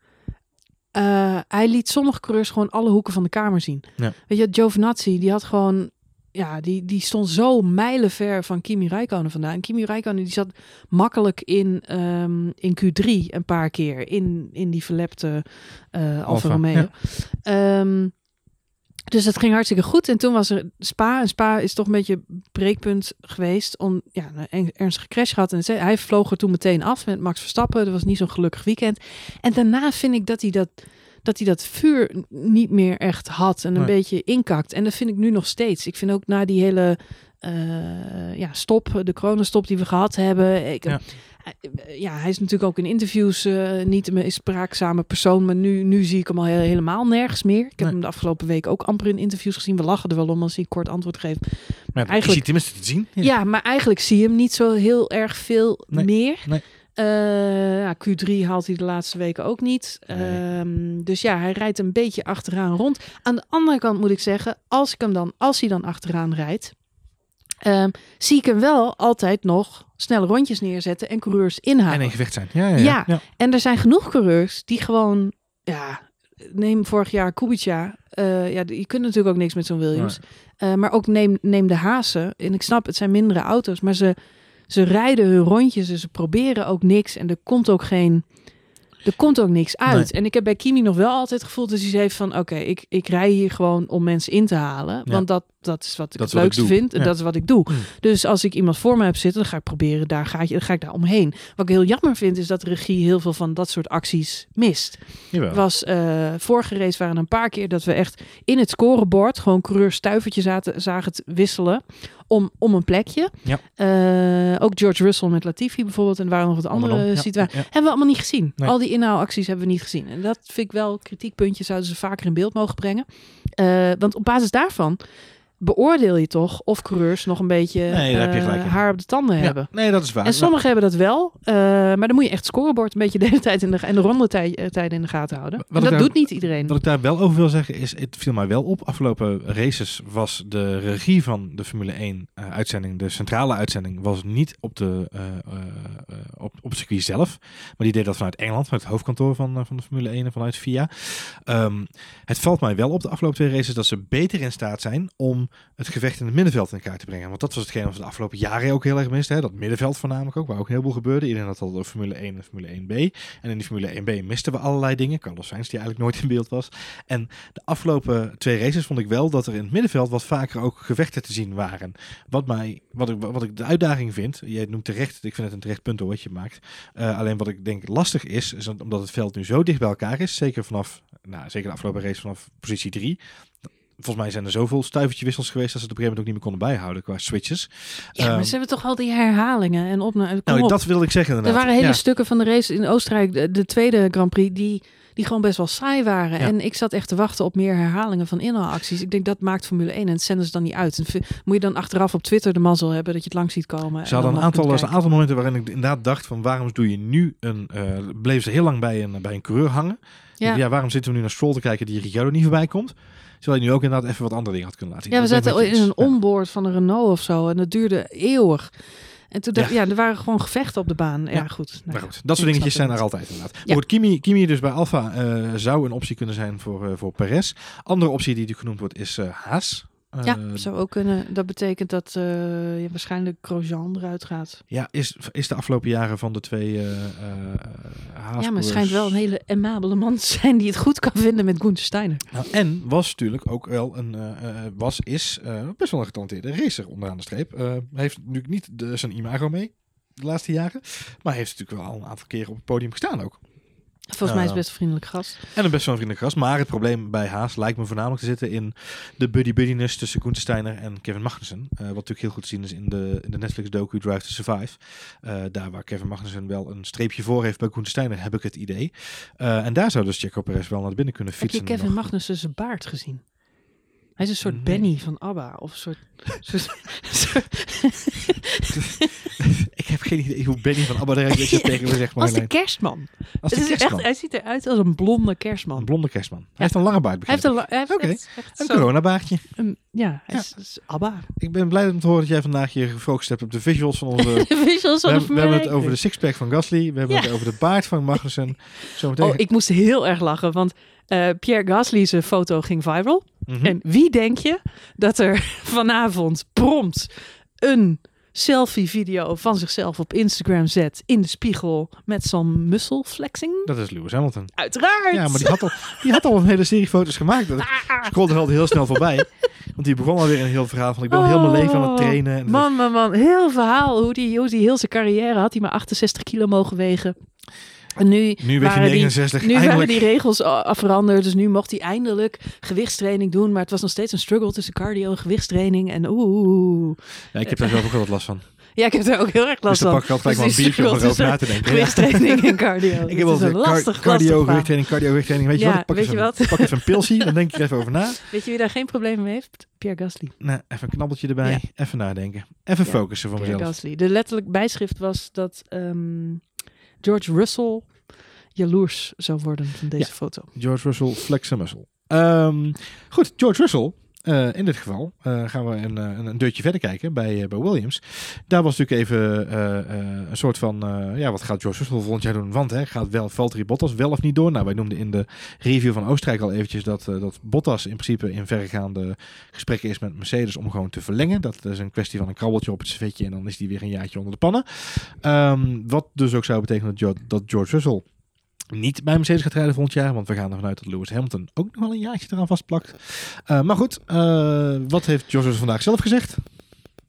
eh, hij liet sommige coureurs gewoon alle hoeken van de kamer zien. Ja. Weet je, Giovinazzi, die had gewoon... Ja, die, die stond zo mijlenver van Kimi Räikkönen vandaan. Kimi Räikkönen die zat makkelijk in, ehm, in Q3 een paar keer. In, in die verlepte eh Alfa Romeo. ja. Ehm, dus dat ging hartstikke goed. En toen was er Spa. En Spa is toch een beetje breekpunt geweest. Om ja, een ernstige crash gehad. En hij vloog er toen meteen af met Max Verstappen. Dat was niet zo'n gelukkig weekend. En daarna vind ik dat hij dat, dat, hij dat vuur niet meer echt had. En een Nee. beetje inkakt. En dat vind ik nu nog steeds. Ik vind ook na die hele eh, ja, stop, de coronastop die we gehad hebben. Ik, Ja. hij- ja, hij is natuurlijk ook in interviews eh, niet meest spraakzame persoon. Maar nu, nu zie ik hem al he- helemaal nergens meer. Ik heb Nee. hem de afgelopen week ook amper in interviews gezien. We lachen er wel om als hij kort antwoord geeft. Maar ja, eigenlijk- je ziet tenminste te zien. Ja. maar eigenlijk zie je hem niet zo heel erg veel Nee, meer. Eh, ja, Q3 haalt hij de laatste weken ook niet. Nee. Ehm, dus ja, hij rijdt een beetje achteraan rond. Aan de andere kant moet ik zeggen, als ik hem dan, als hij dan achteraan rijdt, ehm, zie ik hem wel altijd nog snelle rondjes neerzetten en coureurs inhalen. En in gevecht zijn. Ja, ja, ja. Ja. ja. En er zijn genoeg coureurs die gewoon, ja, neem vorig jaar Kubica. eh ja, je kunt natuurlijk ook niks met zo'n Williams. Eh, maar ook neem, neem de Hazen. En ik snap, het zijn mindere auto's, maar ze, ze rijden hun rondjes en ze proberen ook niks. En er komt ook geen, er komt ook niks uit. En ik heb bij Kimi nog wel altijd het gevoel dat hij heeft van, oké, ik, ik rij hier gewoon om mensen in te halen. Ja. Want dat, dat is wat ik Dat het ik leukste vind en Ja. dat is wat ik doe. Mm. Dus als ik iemand voor me heb zitten, dan ga ik proberen, daar ga, je, ga ik daar omheen. Wat ik heel jammer vind, is dat regie heel veel van dat soort acties mist. Jawel. was eh, vorige race waren een paar keer dat we echt in het scorebord gewoon coureurs stuivertje zaten, zagen het wisselen om, om een plekje. Ja. Eh, ook George Russell met Latifi bijvoorbeeld en waren nog wat andere Andersom, ja. situaties. Ja. Hebben we allemaal niet gezien. Nee. Al die inhaalacties hebben we niet gezien. En dat vind ik wel kritiekpuntje, zouden ze vaker in beeld mogen brengen. Eh, want op basis daarvan beoordeel je toch of coureurs nog een beetje Nee, daar heb je eh, gelijk haar op de tanden Ja, hebben. Nee, dat is waar. En sommigen hebben dat wel, eh, maar dan moet je echt scorebord een beetje de hele tijd in de, en de rondetijden in de gaten houden. Dat daar- doet niet iedereen. Wat ik daar wel over wil zeggen is, het viel mij wel op. Afgelopen races was de regie van de Formule 1 eh, uitzending, de centrale uitzending, was niet op, de, eh, eh, eh, op, op het circuit zelf. Maar die deed dat vanuit Engeland, vanuit het hoofdkantoor van, eh, van de Formule 1 en vanuit FIA. Ehm, het valt mij wel op de afgelopen twee races dat ze beter in staat zijn om het gevecht in het middenveld in kaart te brengen. Want dat was hetgeen wat we de afgelopen jaren ook heel erg misten. Dat middenveld voornamelijk ook, waar ook heel veel gebeurde. Iedereen had al de Formule 1 en Formule 1B. En in die Formule 1B misten we allerlei dingen. Carlos Sainz die eigenlijk nooit in beeld was. En de afgelopen twee races vond ik wel dat er in het middenveld wat vaker ook gevechten te zien waren. Wat, mij, wat, ik, wat ik de uitdaging vind, jij noemt terecht, ik vind het een terecht punt hoor, wat je maakt. Uh, alleen wat ik denk lastig is, is omdat het veld nu zo dicht bij elkaar is. Zeker vanaf, nou zeker de afgelopen race vanaf positie 3 volgens mij zijn er zoveel stuivertje wissels geweest dat ze het op een gegeven moment ook niet meer konden bijhouden qua switches. Ja, maar Um, ze hebben toch al die herhalingen en op. Kom nou, op. dat wilde ik zeggen er waren hele Ja. stukken van de race in Oostenrijk, de, de tweede Grand Prix, die, die gewoon best wel saai waren. Ja. En ik zat echt te wachten op meer herhalingen van inhaalacties. Ik denk dat maakt Formule 1 en het zenden ze dan niet uit. En moet je dan achteraf op Twitter de mazzel hebben dat je het lang ziet komen. Ze en hadden een aantal, een aantal momenten waarin ik inderdaad dacht van waarom doe je nu een, uh, bleef ze heel lang bij een, bij een coureur hangen. Ja. Ja. waarom zitten we nu naar Stroll te kijken die Ricciardo niet voorbij komt? Terwijl je nu ook inderdaad even wat andere dingen had kunnen laten zien. Ja, we zaten in een. Ja. onboard van een Renault of zo. En dat duurde eeuwig. En toen dacht ik, ja. er waren gewoon gevechten op de baan. Ja, Ja. goed. Nou, Maar ja. goed, dat soort dingetjes zijn er altijd inderdaad. Ja. Goed, Kimi, Kimi dus bij Alfa eh, zou een optie kunnen zijn voor, eh, voor Perez. Andere optie die, die genoemd wordt is eh, Haas. Ja, zou ook kunnen. Dat betekent dat eh, je waarschijnlijk Grosjean eruit gaat. ja, is, is de afgelopen jaren van de twee Haas Ja, maar het schijnt wel een hele amabele man te zijn die het goed kan vinden met Gunther Steiner. Nou, en was natuurlijk ook wel een, was, is best wel een getalenteerde racer onderaan de streep. Heeft natuurlijk niet de, zijn imago mee de laatste jaren, maar heeft natuurlijk wel al een aantal keren op het podium gestaan ook. Volgens mij is het best een vriendelijk gast. En een best wel een vriendelijk gast. Maar het probleem bij Haas lijkt me voornamelijk te zitten in de buddy-buddiness tussen Gunther Steiner en Kevin Magnussen. Eh, wat natuurlijk heel goed te zien is in de, in de Netflix-docu Drive to Survive. Eh, daar waar Kevin Magnussen wel een streepje voor heeft bij Gunther Steiner, heb ik het idee. Eh, en daar zou dus Checo Perez wel naar binnen kunnen Heb je fietsen. Kevin. Magnussen zijn baard gezien? Hij is een soort Nee. Benny van ABBA. Of een soort... soort, soort- ik heb geen idee hoe Benny van Abba Rijk dat tegen me zegt. als de kerstman. Als de echt, kerstman. hij ziet eruit als een blonde Een kerstman. blonde kerstman. Hij heeft een lange baard, Hij heeft een, hij heeft Oké. echt, echt Een coronabaardje. een- ja, hij Ja. is, is ABBA. Ik ben blij om te horen dat jij vandaag je gefocust hebt op de visuals van onze... Visuals we, van de hebben, we hebben het 1. over de sixpack van Gasly. We hebben het over de baard van Magnussen. Zometeen... Oh, ik moest heel erg lachen, want eh, Pierre Gasly's foto ging viral. Mhm. En wie denk je dat er vanavond prompt een selfie-video van zichzelf op Instagram zet in de spiegel met zo'n muscle flexing? Dat is Lewis Hamilton. Uiteraard! Ja, maar die had, al, die had al een hele serie foto's gemaakt. Dat scrolde er altijd heel snel voorbij. Want die begon alweer een heel verhaal van ik ben heel mijn leven aan het trainen. En Oh, Man, man, man. Heel verhaal hoe die, hoe die heel zijn carrière had. hij maar 68 kilo mogen wegen. Nu, nu waren die, 69. nu waren eindelijk. die regels veranderd. Dus nu mocht hij eindelijk gewichtstraining doen. Maar het was nog steeds een struggle tussen cardio en gewichtstraining. En oeh. Ja, ik heb daar zelf ook wel wat last van. Ja, ik heb er ook heel erg Dus last dan van. pak ik altijd Dus wel een biertje om erover na te denken. Gewichtstraining en cardio. Ik heb wel een lastig, cardio, gewichttraining, cardio, gewichttraining. Weet je wat? Ik pak weet even, je wat? pak even een pilsie, dan denk ik er even over na. Weet je wie daar geen probleem mee heeft? Pierre Gasly. Nee, even een knabbeltje erbij. Ja. Even nadenken. Even Ja, focussen voor Pierre mezelf. Gasly. De letterlijk bijschrift was dat ehm, George Russell jaloers zou worden van deze Ja. foto. George Russell, flex a muscle. Ehm, goed, George Russell. Eh, in dit geval eh, gaan we een, eh, een, een deurtje verder kijken bij, bij Williams. Daar was natuurlijk even een soort van... ja, wat gaat George Russell volgend jaar doen? Want hè, gaat wel Valtteri Bottas wel of niet door? Nou, wij noemden in de review van Oostenrijk al eventjes... dat, dat Bottas in principe in verregaande gesprekken is met Mercedes... om gewoon te verlengen. Dat is een kwestie van een krabbeltje op het servetje... en dan is die weer een jaartje onder de pannen. Ehm, wat dus ook zou betekenen dat, Jo- dat George Russell niet bij Mercedes gaat rijden volgend jaar. Want we gaan ervan uit dat Lewis Hamilton ook nog wel een jaartje eraan vastplakt. Uh, maar goed, uh, wat heeft George vandaag zelf gezegd?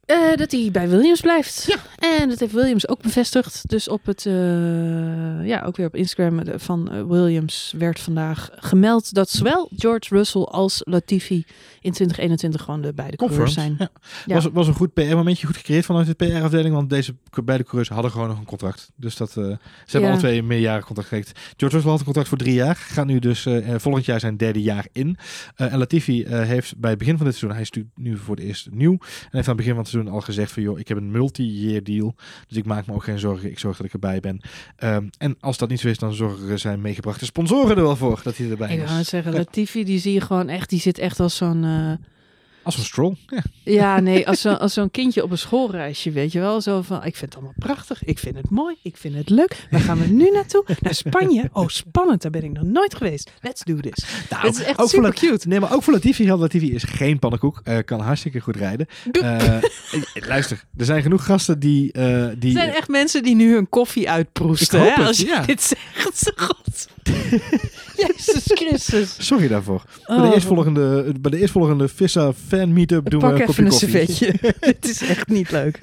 Uh, dat hij bij Williams blijft. Ja. En dat heeft Williams ook bevestigd. Dus op het, uh, ja, ook weer op Instagram van uh, Williams werd vandaag gemeld dat zowel George Russell als Latifi in 2021 gewoon de beide coureurs zijn. Ja. Ja. Was, was een goed PR-momentje goed gecreëerd vanuit de PR-afdeling, want deze beide coureurs hadden gewoon nog een contract. Dus dat, ze hebben alle twee een meerjarig contract gekregen. George Russell had een contract voor drie jaar, gaat nu dus volgend jaar zijn derde jaar in. en Latifi heeft bij het begin van dit seizoen, hij is nu voor het eerst nieuw, en heeft aan het begin van het seizoen al gezegd van joh, ik heb een multi-year deal, dus ik maak me ook geen zorgen. Ik zorg dat ik erbij ben. Um, en als dat niet zo is, dan zorgen zijn meegebrachte sponsoren er wel voor dat hij erbij ik is. Ik het zeggen, Latifi die zie je gewoon echt, die zit echt als zo'n... Uh... Als een stroll. Ja, ja nee, als, zo, als zo'n kindje op een schoolreisje, weet je wel. Zo van, ik vind het allemaal prachtig. Ik vind het mooi. Ik vind het leuk. Waar gaan we nu naartoe? Naar Spanje. Oh, spannend. Daar ben ik nog nooit geweest. Let's do this. Nou, het is echt super cute. Nee, maar ook voor Latifi. Latifi is geen pannenkoek. Uh, kan hartstikke goed rijden. Uh, luister, er zijn genoeg gasten die... Uh, die er zijn echt mensen die nu hun koffie uitproesten. Hè, als je ja. dit zegt. God. Jezus Christus. Sorry daarvoor. Oh. Bij de eerstvolgende, bij de eerstvolgende Vissa fan meetup doen Pak we een kopje een koffie. servetje. Het is echt niet leuk.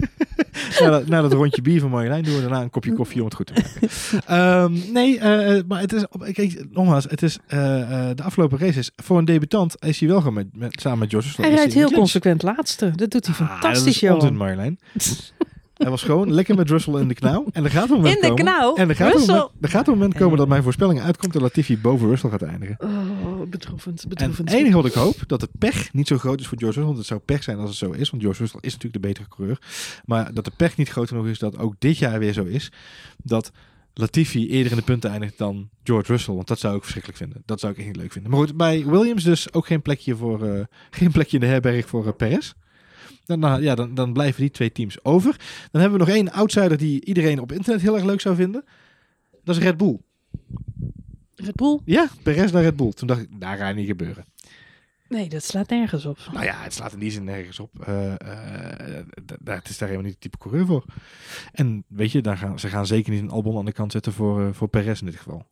na, dat, na dat rondje bier van Marjolein doen we daarna een kopje koffie om het goed te maken. um, nee, uh, maar het is, kijk, nogmaals, het is uh, uh, de afgelopen races. Voor een debutant is hij wel gewoon met, met, samen met George Hij rijdt heel consequent laatste. Dat doet hij fantastisch, joh. Is Marjolein. Hij was gewoon lekker met Russell in de knauw. En er gaat een moment in de komen, knauw? En er gaat, een moment, er gaat een moment komen dat mijn voorspelling uitkomt en Latifi boven Russell gaat eindigen. Oh, bedroevend, bedroevend. En het enige wat ik hoop, dat de pech niet zo groot is voor George Russell. Want het zou pech zijn als het zo is, want George Russell is natuurlijk de betere coureur. Maar dat de pech niet groot genoeg is dat ook dit jaar weer zo is. Dat Latifi eerder in de punten eindigt dan George Russell. Want dat zou ik verschrikkelijk vinden. Dat zou ik echt niet leuk vinden. Maar goed, bij Williams dus ook geen plekje, voor, uh, geen plekje in de herberg voor uh, Perez. Dan, ja, dan, dan blijven die twee teams over. Dan hebben we nog één outsider die iedereen op internet heel erg leuk zou vinden. Dat is Red Bull. Red Bull? Ja, Perez naar Red Bull. Toen dacht ik, daar gaat niet gebeuren. Nee, dat slaat nergens op. Nou ja, het slaat in die zin nergens op. Uh, uh, het is daar helemaal niet het type coureur voor. En weet je, daar gaan, ze gaan zeker niet een Albon aan de kant zetten voor, uh, voor Perez in dit geval.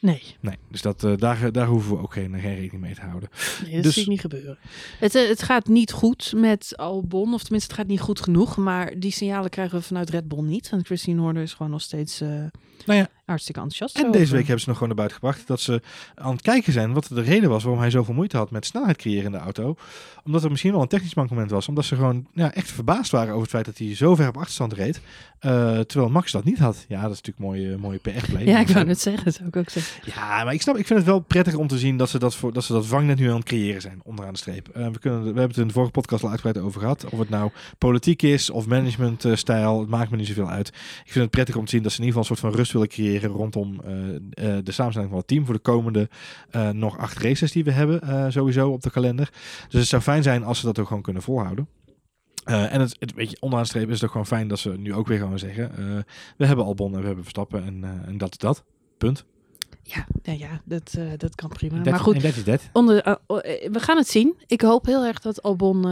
Nee. Nee, dus dat, uh, daar, daar hoeven we ook geen, geen rekening mee te houden. Nee, dat dus, zie ik niet gebeuren. Het, uh, het gaat niet goed met Albon, of tenminste het gaat niet goed genoeg. Maar die signalen krijgen we vanuit Red Bull niet. Want Christine Horner is gewoon nog steeds uh, nou ja, hartstikke enthousiast. En deze week hebben ze nog gewoon naar buiten gebracht dat ze aan het kijken zijn wat de reden was waarom hij zoveel moeite had met snelheid creëren in de auto. Omdat er misschien wel een technisch mankement was. Omdat ze gewoon ja, echt verbaasd waren over het feit dat hij zo ver op achterstand reed. Uh, terwijl Max dat niet had. Ja, dat is natuurlijk mooie, mooie PR-play. Ja, ik wou het zeggen, zou ik ook zeggen. Ja, maar ik snap, ik vind het wel prettig om te zien dat ze dat, voor, dat, ze dat vangnet nu aan het creëren zijn, onderaan de streep. Uh, we, kunnen, we hebben het in de vorige podcast al uitgebreid over gehad. Of het nou politiek is of managementstijl, het maakt me niet zoveel uit. Ik vind het prettig om te zien dat ze in ieder geval een soort van rust willen creëren rondom uh, de samenstelling van het team voor de komende nog acht races die we hebben sowieso op de kalender. Dus het zou fijn zijn als ze dat ook gewoon kunnen volhouden. Uh, en het, het weet je, onderaan de streep is het ook gewoon fijn dat ze nu ook weer gaan zeggen: uh, we hebben Albon en we hebben Verstappen en, uh, en dat is dat. Punt. Ja, ja, ja dat, dat kan prima. That, maar goed, that. Onder, we gaan het zien. Ik hoop heel erg dat Albon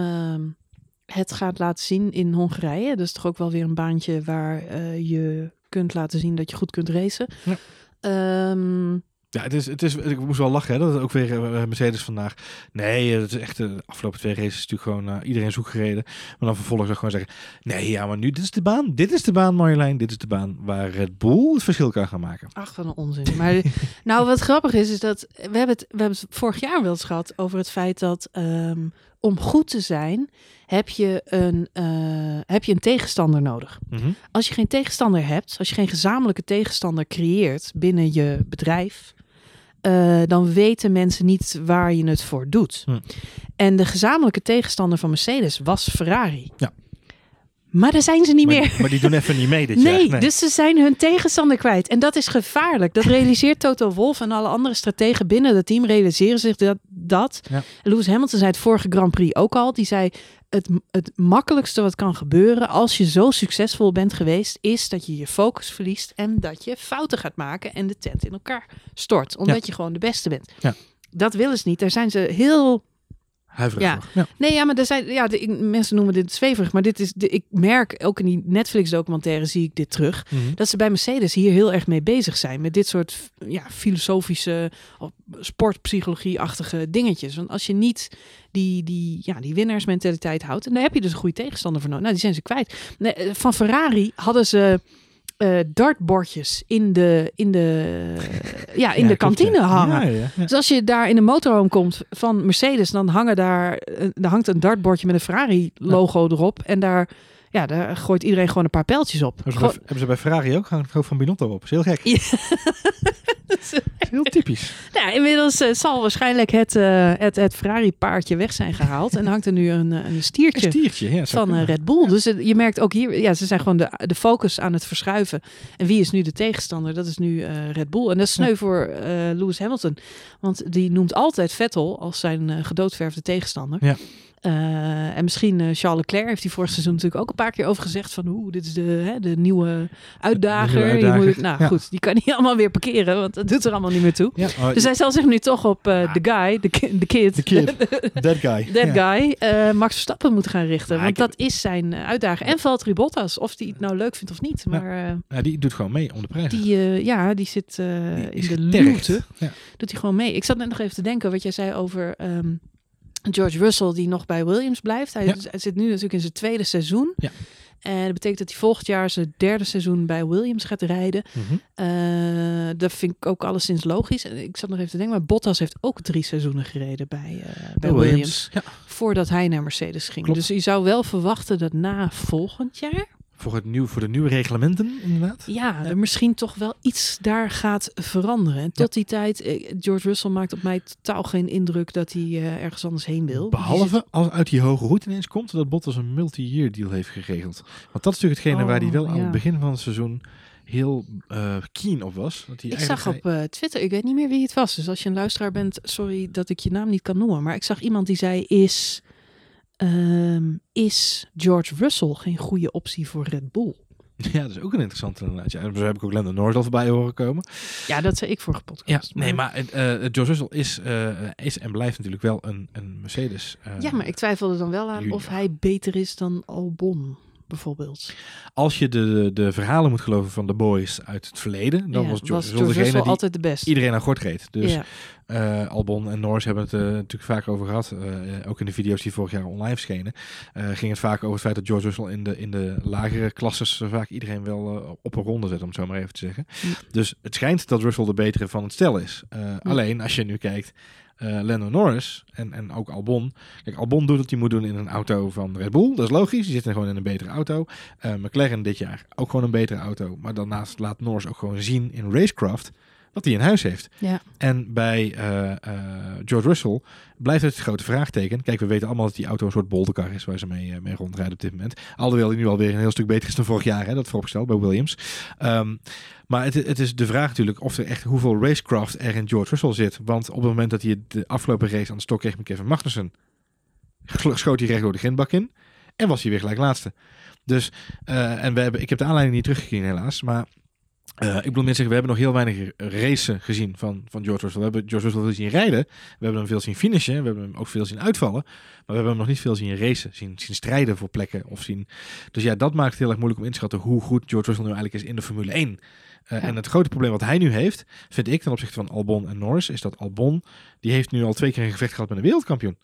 het gaat laten zien in Hongarije. Dat is toch ook wel weer een baantje waar je kunt laten zien dat je goed kunt racen. Ja. Um, ja, het is, het is, ik moest wel lachen hè, dat het ook weer uh, Mercedes vandaag. Nee, het is echt de afgelopen twee races is natuurlijk gewoon uh, iedereen zoek gereden. Maar dan vervolgens ook gewoon zeggen: Nee, ja, maar nu dit is de baan. Dit is de baan, Marjolein. Dit is de baan waar Red Bull het verschil kan gaan maken. Ach, van een onzin. Maar nou, wat grappig is, is dat we hebben het, we hebben het vorig jaar wel eens gehad over het feit dat um, om goed te zijn heb je een, uh, heb je een tegenstander nodig. Mm -hmm. Als je geen tegenstander hebt, als je geen gezamenlijke tegenstander creëert binnen je bedrijf, uh, dan weten mensen niet waar je het voor doet. Hm. En de gezamenlijke tegenstander van Mercedes was Ferrari. Ja. Maar daar zijn ze niet maar, meer. Maar die doen even niet mee dit nee, jaar. Nee, dus ze zijn hun tegenstander kwijt. En dat is gevaarlijk. Dat realiseert Toto Wolff en alle andere strategen binnen het team realiseren zich dat. dat. Ja. Lewis Hamilton zei het vorige Grand Prix ook al. Die zei, het, het makkelijkste wat kan gebeuren als je zo succesvol bent geweest, is dat je je focus verliest en dat je fouten gaat maken en de tent in elkaar stort. Omdat Ja. je gewoon de beste bent. Ja. Dat willen ze niet. Daar zijn ze heel Huiverig Ja. Nee, ja, maar er zijn, ja, de, mensen noemen dit zweverig, maar dit is, de, ik merk ook in die Netflix-documentaire zie ik dit terug, Mhm. dat ze bij Mercedes hier heel erg mee bezig zijn met dit soort ja, filosofische, of sportpsychologie-achtige dingetjes. Want als je niet die, die, ja, die winnaarsmentaliteit houdt, en daar heb je dus een goede tegenstander voor nodig. Nou, die zijn ze kwijt. Nee, eh, van Ferrari hadden ze eh, dartbordjes in de, in de, ja, in Ja, de klopt, kantine ja. hangen. Ja. Dus als je daar in de motorhome komt van Mercedes, dan hangen daar, eh, er hangt een dartbordje met een Ferrari logo erop. En daar, ja, daar gooit iedereen gewoon een paar pijltjes op. Hebben ze, bij, Gewoon- hebben ze bij Ferrari ook? Hangt hoofd van Binotto op. Dat is heel gek. Heel typisch. Nou, inmiddels eh, zal waarschijnlijk het, eh, het, het Ferrari paardje weg zijn gehaald. En hangt er nu een, eh, een Een stiertje. Ja, van. Red Bull. Dus je merkt ook hier, ja, ze zijn gewoon de, de focus aan het verschuiven. En wie is nu de tegenstander? Dat is nu Red Bull. En dat is sneu voor Lewis Hamilton. Want die noemt altijd Vettel als zijn gedoodverfde tegenstander. Ja. Eh, en misschien eh, Charles Leclerc heeft hij vorig seizoen natuurlijk ook een paar keer over gezegd van oeh, dit is de, hè, de nieuwe uitdager. De nieuwe moet- nou Ja. goed, die kan niet allemaal weer parkeren, want dat doet er allemaal niet meer toe. Ja, oh, Dus hij zal zich nu toch op eh, de guy, de ki- de kid, De kid. that guy. that Ja. guy, Max Verstappen moeten gaan richten. Want dat is zijn uitdaging. En Valtteri Bottas, of die het nou leuk vindt of niet. Maar Ja, die doet gewoon mee om de prijs. die, ja, die zit Die in de luwte. Ja. Doet hij gewoon mee. Ik zat net nog even te denken wat jij zei over ehm, George Russell, die nog bij Williams blijft. Hij, Ja. hij zit nu natuurlijk in zijn tweede seizoen. Ja. En dat betekent dat hij volgend jaar zijn derde seizoen bij Williams gaat rijden. Mhm. Eh, dat vind ik ook alleszins logisch. En Ik zat nog even te denken, maar Bottas heeft ook drie seizoenen gereden bij, eh, bij Williams. Ja, Voordat hij naar Mercedes ging. Klopt. Dus je zou wel verwachten dat na volgend jaar, voor, het nieuw, voor de nieuwe reglementen, inderdaad. ja, Ja. er misschien toch wel iets daar gaat veranderen. En tot die tijd, eh, George Russell maakt op mij totaal geen indruk dat hij eh, ergens anders heen wil. Zit- Behalve als uit die hoge route ineens komt dat Bottas een multi-year deal heeft geregeld. Want dat is natuurlijk hetgene waar hij Oh, wel aan het begin van het seizoen heel eh, keen op was. Dat hij Ik zag op Twitter, ik weet niet meer wie het was. Dus als je een luisteraar bent, sorry dat ik je naam niet kan noemen. Maar ik zag iemand die zei, is, ehm, is George Russell geen goede optie voor Red Bull? Ja, dat is ook een interessante inderdaad. Ja, zo heb ik ook Lando Norris al voorbij horen komen. Ja, dat zei ik vorige Ja, podcast. nee, maar eh George Russell is, eh, is en blijft natuurlijk wel een, een Mercedes. eh, ja, maar ik twijfelde dan wel aan junior. of hij beter is dan Albon, bijvoorbeeld. Als je de, de verhalen moet geloven van de boys uit het verleden, dan Ja, was George Russell George degene Russell die altijd de beste. iedereen aan gort reed. Dus ja. eh, Albon en Norris hebben het eh, natuurlijk vaak over gehad. eh, ook in de video's die vorig jaar online verschenen. ging het vaak over het feit dat George Russell in de, in de lagere klasses vaak iedereen wel op een ronde zet, om het zo maar even te zeggen. Dus het schijnt dat Russell de betere van het stel is. Alleen als je nu kijkt, eh Lando Norris en, en ook Albon. Kijk, Albon doet wat hij moet doen in een auto van Red Bull. Dat is logisch. Die zitten gewoon in een betere auto. Eh, McLaren dit jaar ook gewoon een betere auto. Maar daarnaast laat Norris ook gewoon zien in racecraft wat hij in huis heeft. Ja. En bij eh, eh, George Russell blijft het grote vraagteken. Kijk, we weten allemaal dat die auto een soort bolderkar is waar ze mee, eh, mee rondrijden op dit moment. Alhoewel hij nu alweer een heel stuk beter is dan vorig jaar, hè, dat vooropgesteld bij Williams. Ehm, maar het, het is de vraag natuurlijk of er echt hoeveel racecraft er in George Russell zit. Want op het moment dat hij de afgelopen race aan de stok kreeg met Kevin Magnussen, schoot hij recht door de grindbak in. En was hij weer gelijk laatste. Dus, en we hebben, ik heb de aanleiding niet teruggekeken helaas, maar eh, ik bedoel meer zeggen, we hebben nog heel weinig racen gezien van, van George Russell. We hebben George Russell veel zien rijden. We hebben hem veel zien finishen. We hebben hem ook veel zien uitvallen. Maar we hebben hem nog niet veel zien racen. Zien, zien strijden voor plekken. Of zien... Dus ja, dat maakt het heel erg moeilijk om in te schatten hoe goed George Russell nu eigenlijk is in de Formule 1. Eh, Ja. En het grote probleem wat hij nu heeft, vind ik ten opzichte van Albon en Norris, is dat Albon, die heeft nu al twee keer een gevecht gehad met een wereldkampioen.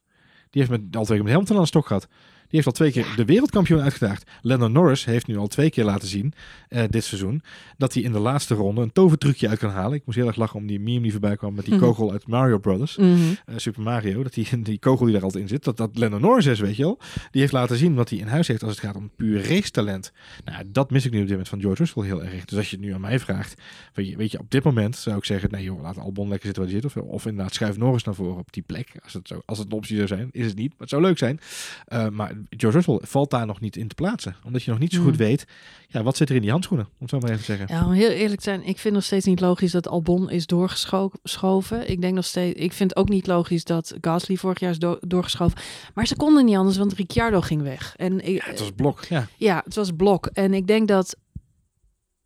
Die heeft met, al twee keer met Hamilton aan de stok gehad. Die heeft al twee keer Ja. de wereldkampioen uitgedaagd. Lando Norris heeft nu al twee keer laten zien, eh, dit seizoen, dat hij in de laatste ronde een tovertrucje uit kan halen. Ik moest heel erg lachen om die meme die voorbij kwam met die kogel uit Mario Brothers. Mhm. eh, Super Mario, dat die, die kogel die daar altijd in zit, dat dat Lando Norris is, weet je wel. Die heeft laten zien wat hij in huis heeft als het gaat om puur racetalent. Nou, dat mis ik nu op dit moment van George Russell heel erg. Dus als je het nu aan mij vraagt, weet je, op dit moment zou ik zeggen, nee joh, laat Albon lekker zitten waar hij zit. Of, of inderdaad schuif Norris naar voren op die plek. Als het, zo, als het een optie zou zijn, is het niet, maar het zou leuk zijn. Eh, maar George Russell valt daar nog niet in te plaatsen. Omdat je nog niet zo Hmm. goed weet, ja, wat zit er in die handschoenen, om het zo maar even te zeggen. Ja, om heel eerlijk te zijn, ik vind nog steeds niet logisch dat Albon is doorgeschoven. Ik denk nog steeds, ik vind ook niet logisch dat Gasly vorig jaar is do- doorgeschoven. Maar ze konden niet anders, want Ricciardo ging weg. En ik, Ja, het was blok, ja. ja, het was blok. En ik denk dat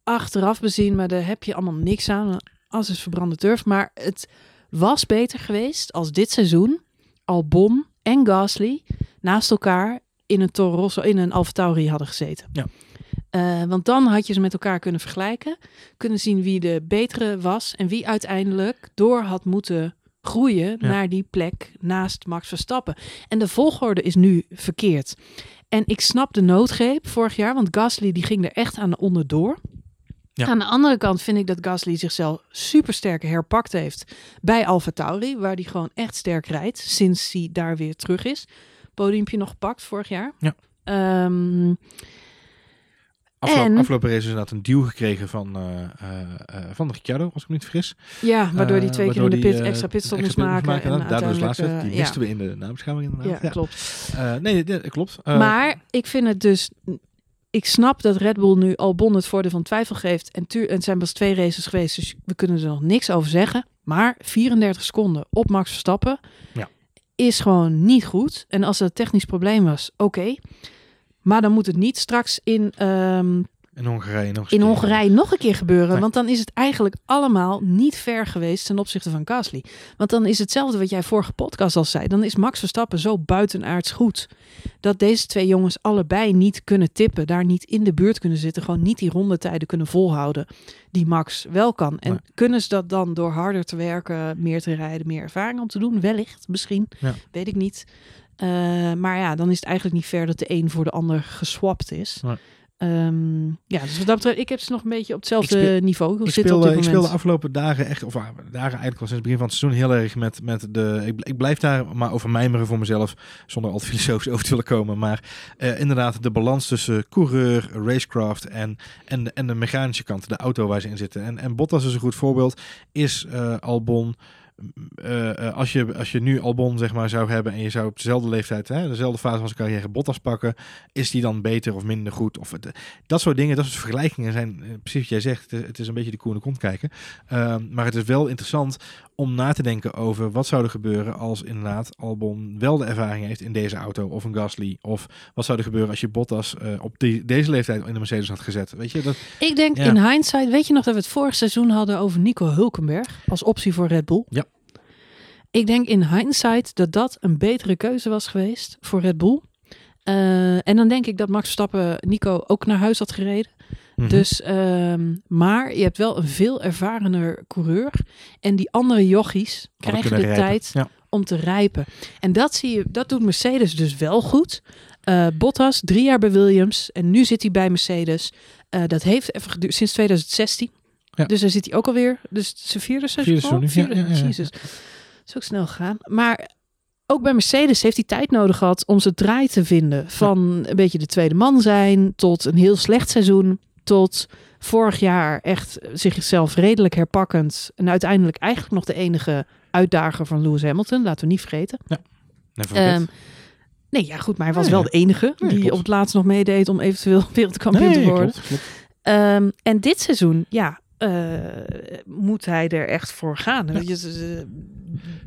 achteraf bezien, maar daar heb je allemaal niks aan. Als is verbrande turf. Maar het was beter geweest als dit seizoen Albon en Gasly naast elkaar in een Toro Rosso, in een Alfa Tauri hadden gezeten. Ja. Eh, want dan had je ze met elkaar kunnen vergelijken, kunnen zien wie de betere was en wie uiteindelijk door had moeten groeien Ja. naar die plek naast Max Verstappen. En de volgorde is nu verkeerd. En ik snap de noodgreep vorig jaar, want Gasly die ging er echt aan onderdoor. Ja. Aan de andere kant vind ik dat Gasly zichzelf super sterk herpakt heeft bij Alfa Tauri, waar hij gewoon echt sterk rijdt sinds hij daar weer terug is. Podiumpje nog gepakt vorig jaar. Ja. Ehm, Afgelopen, En- afgelopen race is inderdaad een deal gekregen van, eh, eh, van Ricciardo, als ik me niet vergis. ja, waardoor Eh, twee keer in de die, pit extra pitstop moest maken. en inderdaad. Daardoor is die eh, misten we in de nabeschouwing inderdaad. ja, Ja. klopt. Nee, dat klopt. Maar ik vind het dus. Ik snap dat Red Bull nu Albon het voordeel van twijfel geeft. En tuur, het zijn pas twee races geweest, dus we kunnen er nog niks over zeggen. Maar 34 seconden op Max Verstappen Ja. Is gewoon niet goed. En als het een technisch probleem was, oké. Maar dan moet het niet straks in, ehm, in Hongarije nog in een keer. Hongarije nog een keer gebeuren. Nee. Want dan is het eigenlijk allemaal niet ver geweest ten opzichte van Gasly. Want dan is hetzelfde wat jij vorige podcast al zei. Dan is Max Verstappen zo buitenaards goed. Dat deze twee jongens allebei niet kunnen tippen. Daar niet in de buurt kunnen zitten. Gewoon niet die rondetijden kunnen volhouden. Die Max wel kan. En Nee. kunnen ze dat dan door harder te werken, meer te rijden, meer ervaring om te doen? Wellicht, misschien. Ja. Weet ik niet. Eh, maar ja, dan is het eigenlijk niet ver dat de een voor de ander geswapt is. Nee. Ehm, ja, dus wat dat betreft, ik heb ze nog een beetje op hetzelfde Ik speel- niveau Ik dit ik speel moment. de afgelopen dagen echt, of ah, dagen eigenlijk al sinds het begin van het seizoen heel erg met, met de. Ik, ik blijf daar maar over mijmeren voor mezelf, zonder al te filosofisch over te willen komen. Maar eh, inderdaad, de balans tussen coureur, racecraft en, en, de, en de mechanische kant, de auto waar ze in zitten. En, en Bottas is een goed voorbeeld. Is eh, Albon. Eh, eh, als, je, als je nu Albon zeg maar, zou hebben en je zou op dezelfde leeftijd, hè, dezelfde fase van zijn carrière Bottas pakken, is die dan beter of minder goed? Of het, dat soort dingen, dat soort vergelijkingen zijn eh, precies wat jij zegt. Het is, een beetje de koe in de kont kijken. Ehm, maar het is wel interessant om na te denken over wat zou er gebeuren als inderdaad Albon wel de ervaring heeft in deze auto of een Gasly. Of wat zou er gebeuren als je Bottas eh, op die, deze leeftijd in de Mercedes had gezet. Weet je, dat, Ik denk Ja. in hindsight, weet je nog dat we het vorig seizoen hadden over Nico Hulkenberg als optie voor Red Bull? Ja. Ik denk in hindsight dat dat een betere keuze was geweest voor Red Bull. Eh, en dan denk ik dat Max Verstappen Nico ook naar huis had gereden. Mhm. Dus, ehm, maar je hebt wel een veel ervarener coureur. En die andere jochies Hadden krijgen de rijpen. tijd Ja. om te rijpen. En dat zie je, dat doet Mercedes dus wel goed. Eh, Bottas, drie jaar bij Williams. En nu zit hij bij Mercedes. Eh, dat heeft even geduurd, sinds 2016. Ja. Dus daar zit hij ook alweer. Dus zijn vierde seizoen. Vierde seizoen ja, Vierde, ja. Jezus. Is ook snel gegaan. Maar ook bij Mercedes heeft hij tijd nodig gehad om zijn draai te vinden. Van een beetje de tweede man zijn tot een heel slecht seizoen. Tot vorig jaar echt zichzelf redelijk herpakkend. En uiteindelijk eigenlijk nog de enige uitdager van Lewis Hamilton. Laten we niet vergeten. Forget. Ehm, nee, ja goed, maar hij was Nee, wel de enige nee, die klopt. op het laatst nog meedeed om eventueel wereldkampioen te worden. klopt, klopt. Ehm, en dit seizoen, ja, eh, moet hij er echt voor gaan.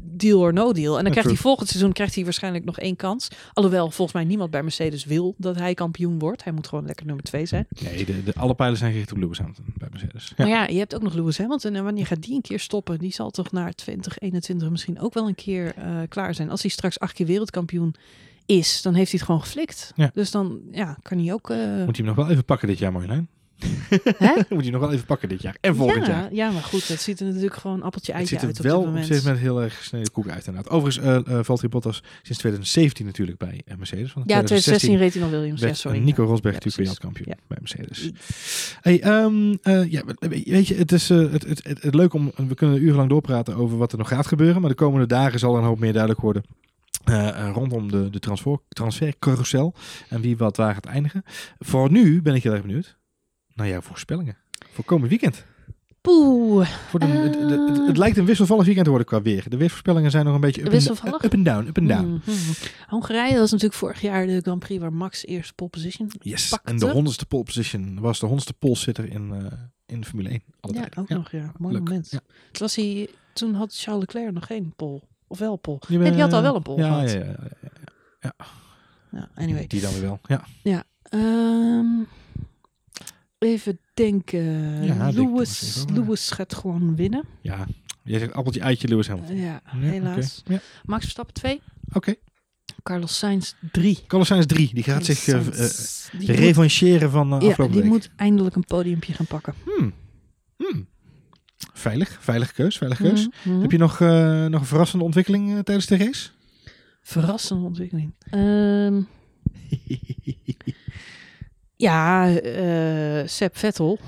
Deal or no deal. En dan Ja, krijgt hij volgend seizoen krijgt hij waarschijnlijk nog één kans. Alhoewel volgens mij niemand bij Mercedes wil dat hij kampioen wordt. Hij moet gewoon lekker nummer twee zijn. Nee, de, de, alle pijlen zijn gericht op Lewis Hamilton bij Mercedes. Ja. Maar ja, je hebt ook nog Lewis Hamilton. En wanneer gaat die een keer stoppen? Die zal toch naar 2021 misschien ook wel een keer eh, klaar zijn. Als hij straks acht keer wereldkampioen is, dan heeft hij het gewoon geflikt. Ja. Dus dan ja, kan hij ook... eh, Moet je hem nog wel even pakken dit jaar, Marjolein? Moet je nog wel even pakken dit jaar en volgend ja, jaar. ja, maar goed, het ziet er natuurlijk gewoon appeltje Het eitje ziet er uit op wel op dit moment heel erg gesneden koek uit inderdaad. Overigens, eh eh Valtteri Bottas sinds 2017 natuurlijk bij eh, Mercedes. Want Ja, 2016 reed hij nog Williams. Ja, werd sorry. Nico Rosberg Ja, natuurlijk wereldkampioen bij Mercedes. Hey, ehm, eh, ja, weet je, het is het, het, het, het leuk om, we kunnen urenlang doorpraten over wat er nog gaat gebeuren, maar de komende dagen zal er een hoop meer duidelijk worden. rondom de, de transfer, transfercarousel en wie wat waar gaat eindigen. Voor nu ben ik heel erg benieuwd naar jouw voorspellingen. Voor komend weekend. Poeh. Voor de, het, het, het- het lijkt een wisselvallig weekend te worden qua weer. De weervoorspellingen zijn nog een beetje up, Wisselvallig? and, up and down. Up and down. Mhm. Hongarije was natuurlijk vorig jaar de Grand Prix waar Max eerst pole position Yes. pakte. En de honderdste pole position was de honderdste polsitter in, eh in Formule 1. Alle Ja, tijden. ook nog, ja. Mooi leuk. moment. Ja. Toen, was hij, toen had Charles Leclerc nog geen pole. Of wel pole. Die, Nee, die had al eh, wel een pole ja, gehad. ja, ja, ja, Ja, anyway. Die dan weer wel. Ja. Ehm, even denken. Ja, Lewis. Lewis gaat gewoon winnen. ja. Jij zegt appeltje, eitje, Lewis Hamilton. ja, Ja, helaas. Ja. Max Verstappen 2. Oké. Carlos Sainz 3. Carlos Sainz 3, die gaat zich moet- revancheren van eh, Ja, afgelopen die week. moet eindelijk een podiumpje gaan pakken. Hmm. Hmm. Veilig, veilige keus, veilige keus. Mhm, mhm. Heb je nog, nog een verrassende ontwikkeling tijdens de race? Verrassende ontwikkeling. Ehm, ja, eh Seb Vettel,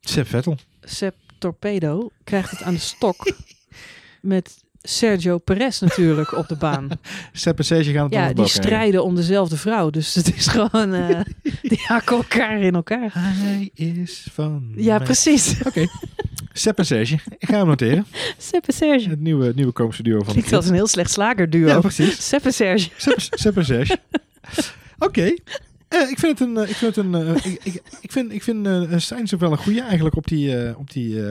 Seb Vettel. Seb Torpedo, krijgt het aan de stok met Sergio Perez natuurlijk op de baan. Seb en Sergio gaan het Ja, die strijden om dezelfde vrouw. Dus het is gewoon, eh, die hakken elkaar in elkaar. Hij is van Ja, mij. precies. Oké. Seb en Serge. Ik ga hem noteren. Seb en Serge. Het nieuwe, nieuwe komische duo van Klinkt als een heel slecht slagerduo. Ja, precies. Seb en Serge. Seb en Serge. Oké. Eh, ik vind het een. eh, ik vind het een. eh, ik, ik, vind, ik vind ook wel een goede eigenlijk op die. op die.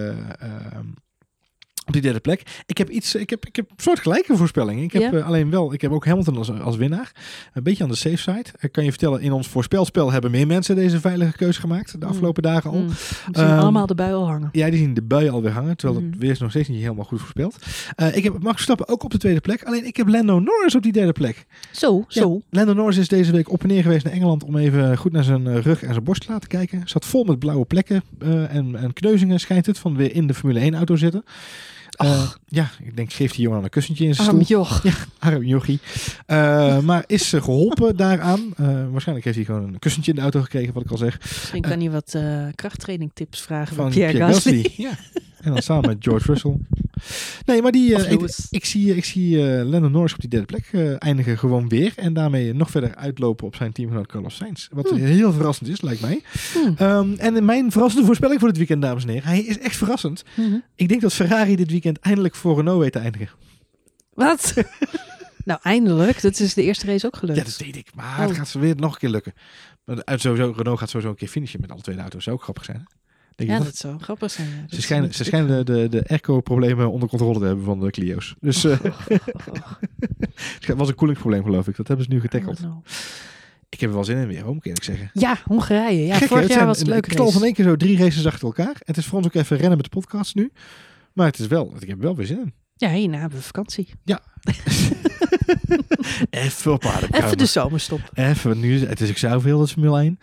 Eh, op die derde plek. Ik heb iets. Ik heb, ik heb soortgelijke voorspellingen. Ik heb Ja? eh, alleen wel. Ik heb ook Hamilton als, als winnaar. Een beetje aan de safe side. Ik kan je vertellen, in ons voorspelspel hebben meer mensen deze veilige keuze gemaakt. De Mm. afgelopen dagen al. Mm. Zien Ehm, allemaal de bui al hangen. Ja, die zien de bui alweer hangen. Terwijl het Mm. weer is nog steeds niet helemaal goed voorspeld. Eh, ik heb Max Verstappen ook op de tweede plek. Alleen ik heb Lando Norris op die derde plek. Zo, zo. Lando Norris is deze week op en neer geweest naar Engeland om even goed naar zijn eh, rug en zijn borst te laten kijken. Zat vol met blauwe plekken eh, en, en kneuzingen schijnt het van weer in de Formule 1 auto zitten. Eh, ja, ik denk geeft die jongen dan een kussentje in zijn Arm stoel. joch. Arm jochie. Eh, maar is eh, geholpen daaraan. Eh, waarschijnlijk heeft hij gewoon een kussentje in de auto gekregen, wat ik al zeg. Misschien kan hij wat krachttraining tips vragen van Van Pierre, Pierre, Gasly. Gasly. Ja. En dan samen met George Russell. Nee, maar die, eh, ik, zie, ik zie eh Lennon Norris op die derde plek eh, eindigen gewoon weer. En daarmee nog verder uitlopen op zijn teamgenoot Carlos Sainz. Wat Hmm. heel verrassend is, lijkt mij. Hmm. Ehm, en in mijn verrassende voorspelling voor dit weekend, dames en heren. Hij is echt verrassend. Mhm. Ik denk dat Ferrari dit weekend eindelijk voor Renault weet te eindigen. Wat? nou, eindelijk. Dat is de eerste race ook gelukt. Ja, dat weet ik. Maar het Oh. gaat ze weer nog een keer lukken. Maar uit sowieso, Renault gaat sowieso een keer finishen met alle twee auto's. Zou ook grappig zijn. hè? Denk Ja, dat? dat zou grappig zijn. ja. Ze is schijnen, ze schijnen de, de, de airco-problemen onder controle te hebben van de Clio's. Dus eh, het was een koelingsprobleem, geloof ik. Dat hebben ze nu getackeld. No. Ik heb er wel zin in weer, hoor, moet ik zeggen. Ja, Hongarije. Ja, Gek, vorig Het jaar zijn- was het leuk. Ik knal van één keer zo drie races achter elkaar. Het is voor ons ook even rennen met de podcast nu. Maar het is wel, ik heb er wel weer zin in. Ja, hierna hebben we vakantie. Even op Even de zomerstop. Even, nu, is- het is ook zoveel, dat Formule 1.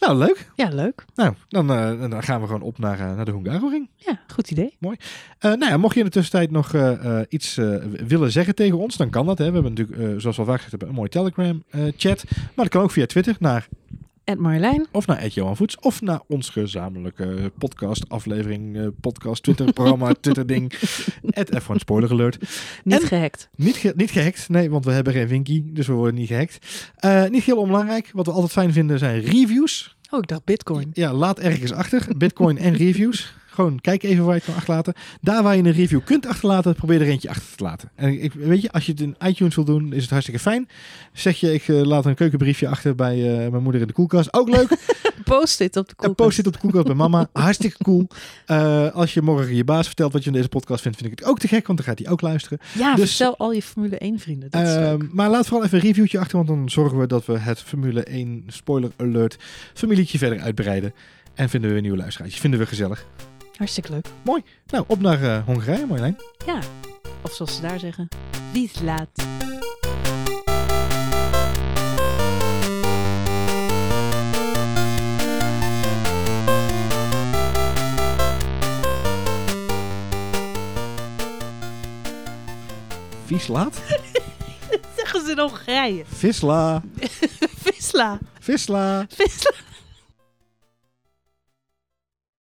Nou, leuk. Ja, leuk. Nou, dan, eh, dan gaan we gewoon op naar, eh, naar de Hungaroring. Ja, goed idee. Eh, nou ja, mocht je in de tussentijd nog iets willen zeggen tegen ons, dan kan dat. Hè. We hebben natuurlijk, zoals we al vaak gezegd hebben, een mooie Telegram-chat. maar dat kan ook via Twitter naar, Ed Marjolein. of naar Ed Johan Voets, of naar ons gezamenlijke podcast-aflevering, eh, podcast, Twitter-programma, Twitter-ding, at F1 Spoiler Alert. Niet En- gehackt. Niet, ge- niet gehackt, nee, want we hebben geen Winky, dus we worden niet gehackt. Eh, niet heel onbelangrijk, wat we altijd fijn vinden zijn reviews. Oh, ik dacht bitcoin. Ja, laat ergens achter. Bitcoin en reviews. Gewoon kijk even waar je het kan achterlaten. Daar waar je een review kunt achterlaten, probeer er eentje achter te laten. En ik, weet je, als je het in iTunes wil doen, is het hartstikke fijn. Zeg je, ik eh, laat een keukenbriefje achter bij eh, mijn moeder in de koelkast. Ook leuk. Post dit op de En koelkast. post dit op de koelkast bij mama. Hartstikke cool. Eh, als je morgen je baas vertelt wat je in deze podcast vindt, vind ik het ook te gek, want dan gaat hij ook luisteren. Ja, Dus- vertel al je Formule 1 vrienden. Dat is Ehm, maar laat vooral even een reviewtje achter, want dan zorgen we dat we het Formule 1 spoiler alert familietje verder uitbreiden. En vinden we weer nieuwe luisteraars. Vinden we gezellig. Hartstikke leuk. Nou, op naar eh, Hongarije, Marjolein. Ja. Of zoals ze daar zeggen. Laat. Vislaat? Zeggen ze in Hongarije. Visla. Visla. Visla. Visla.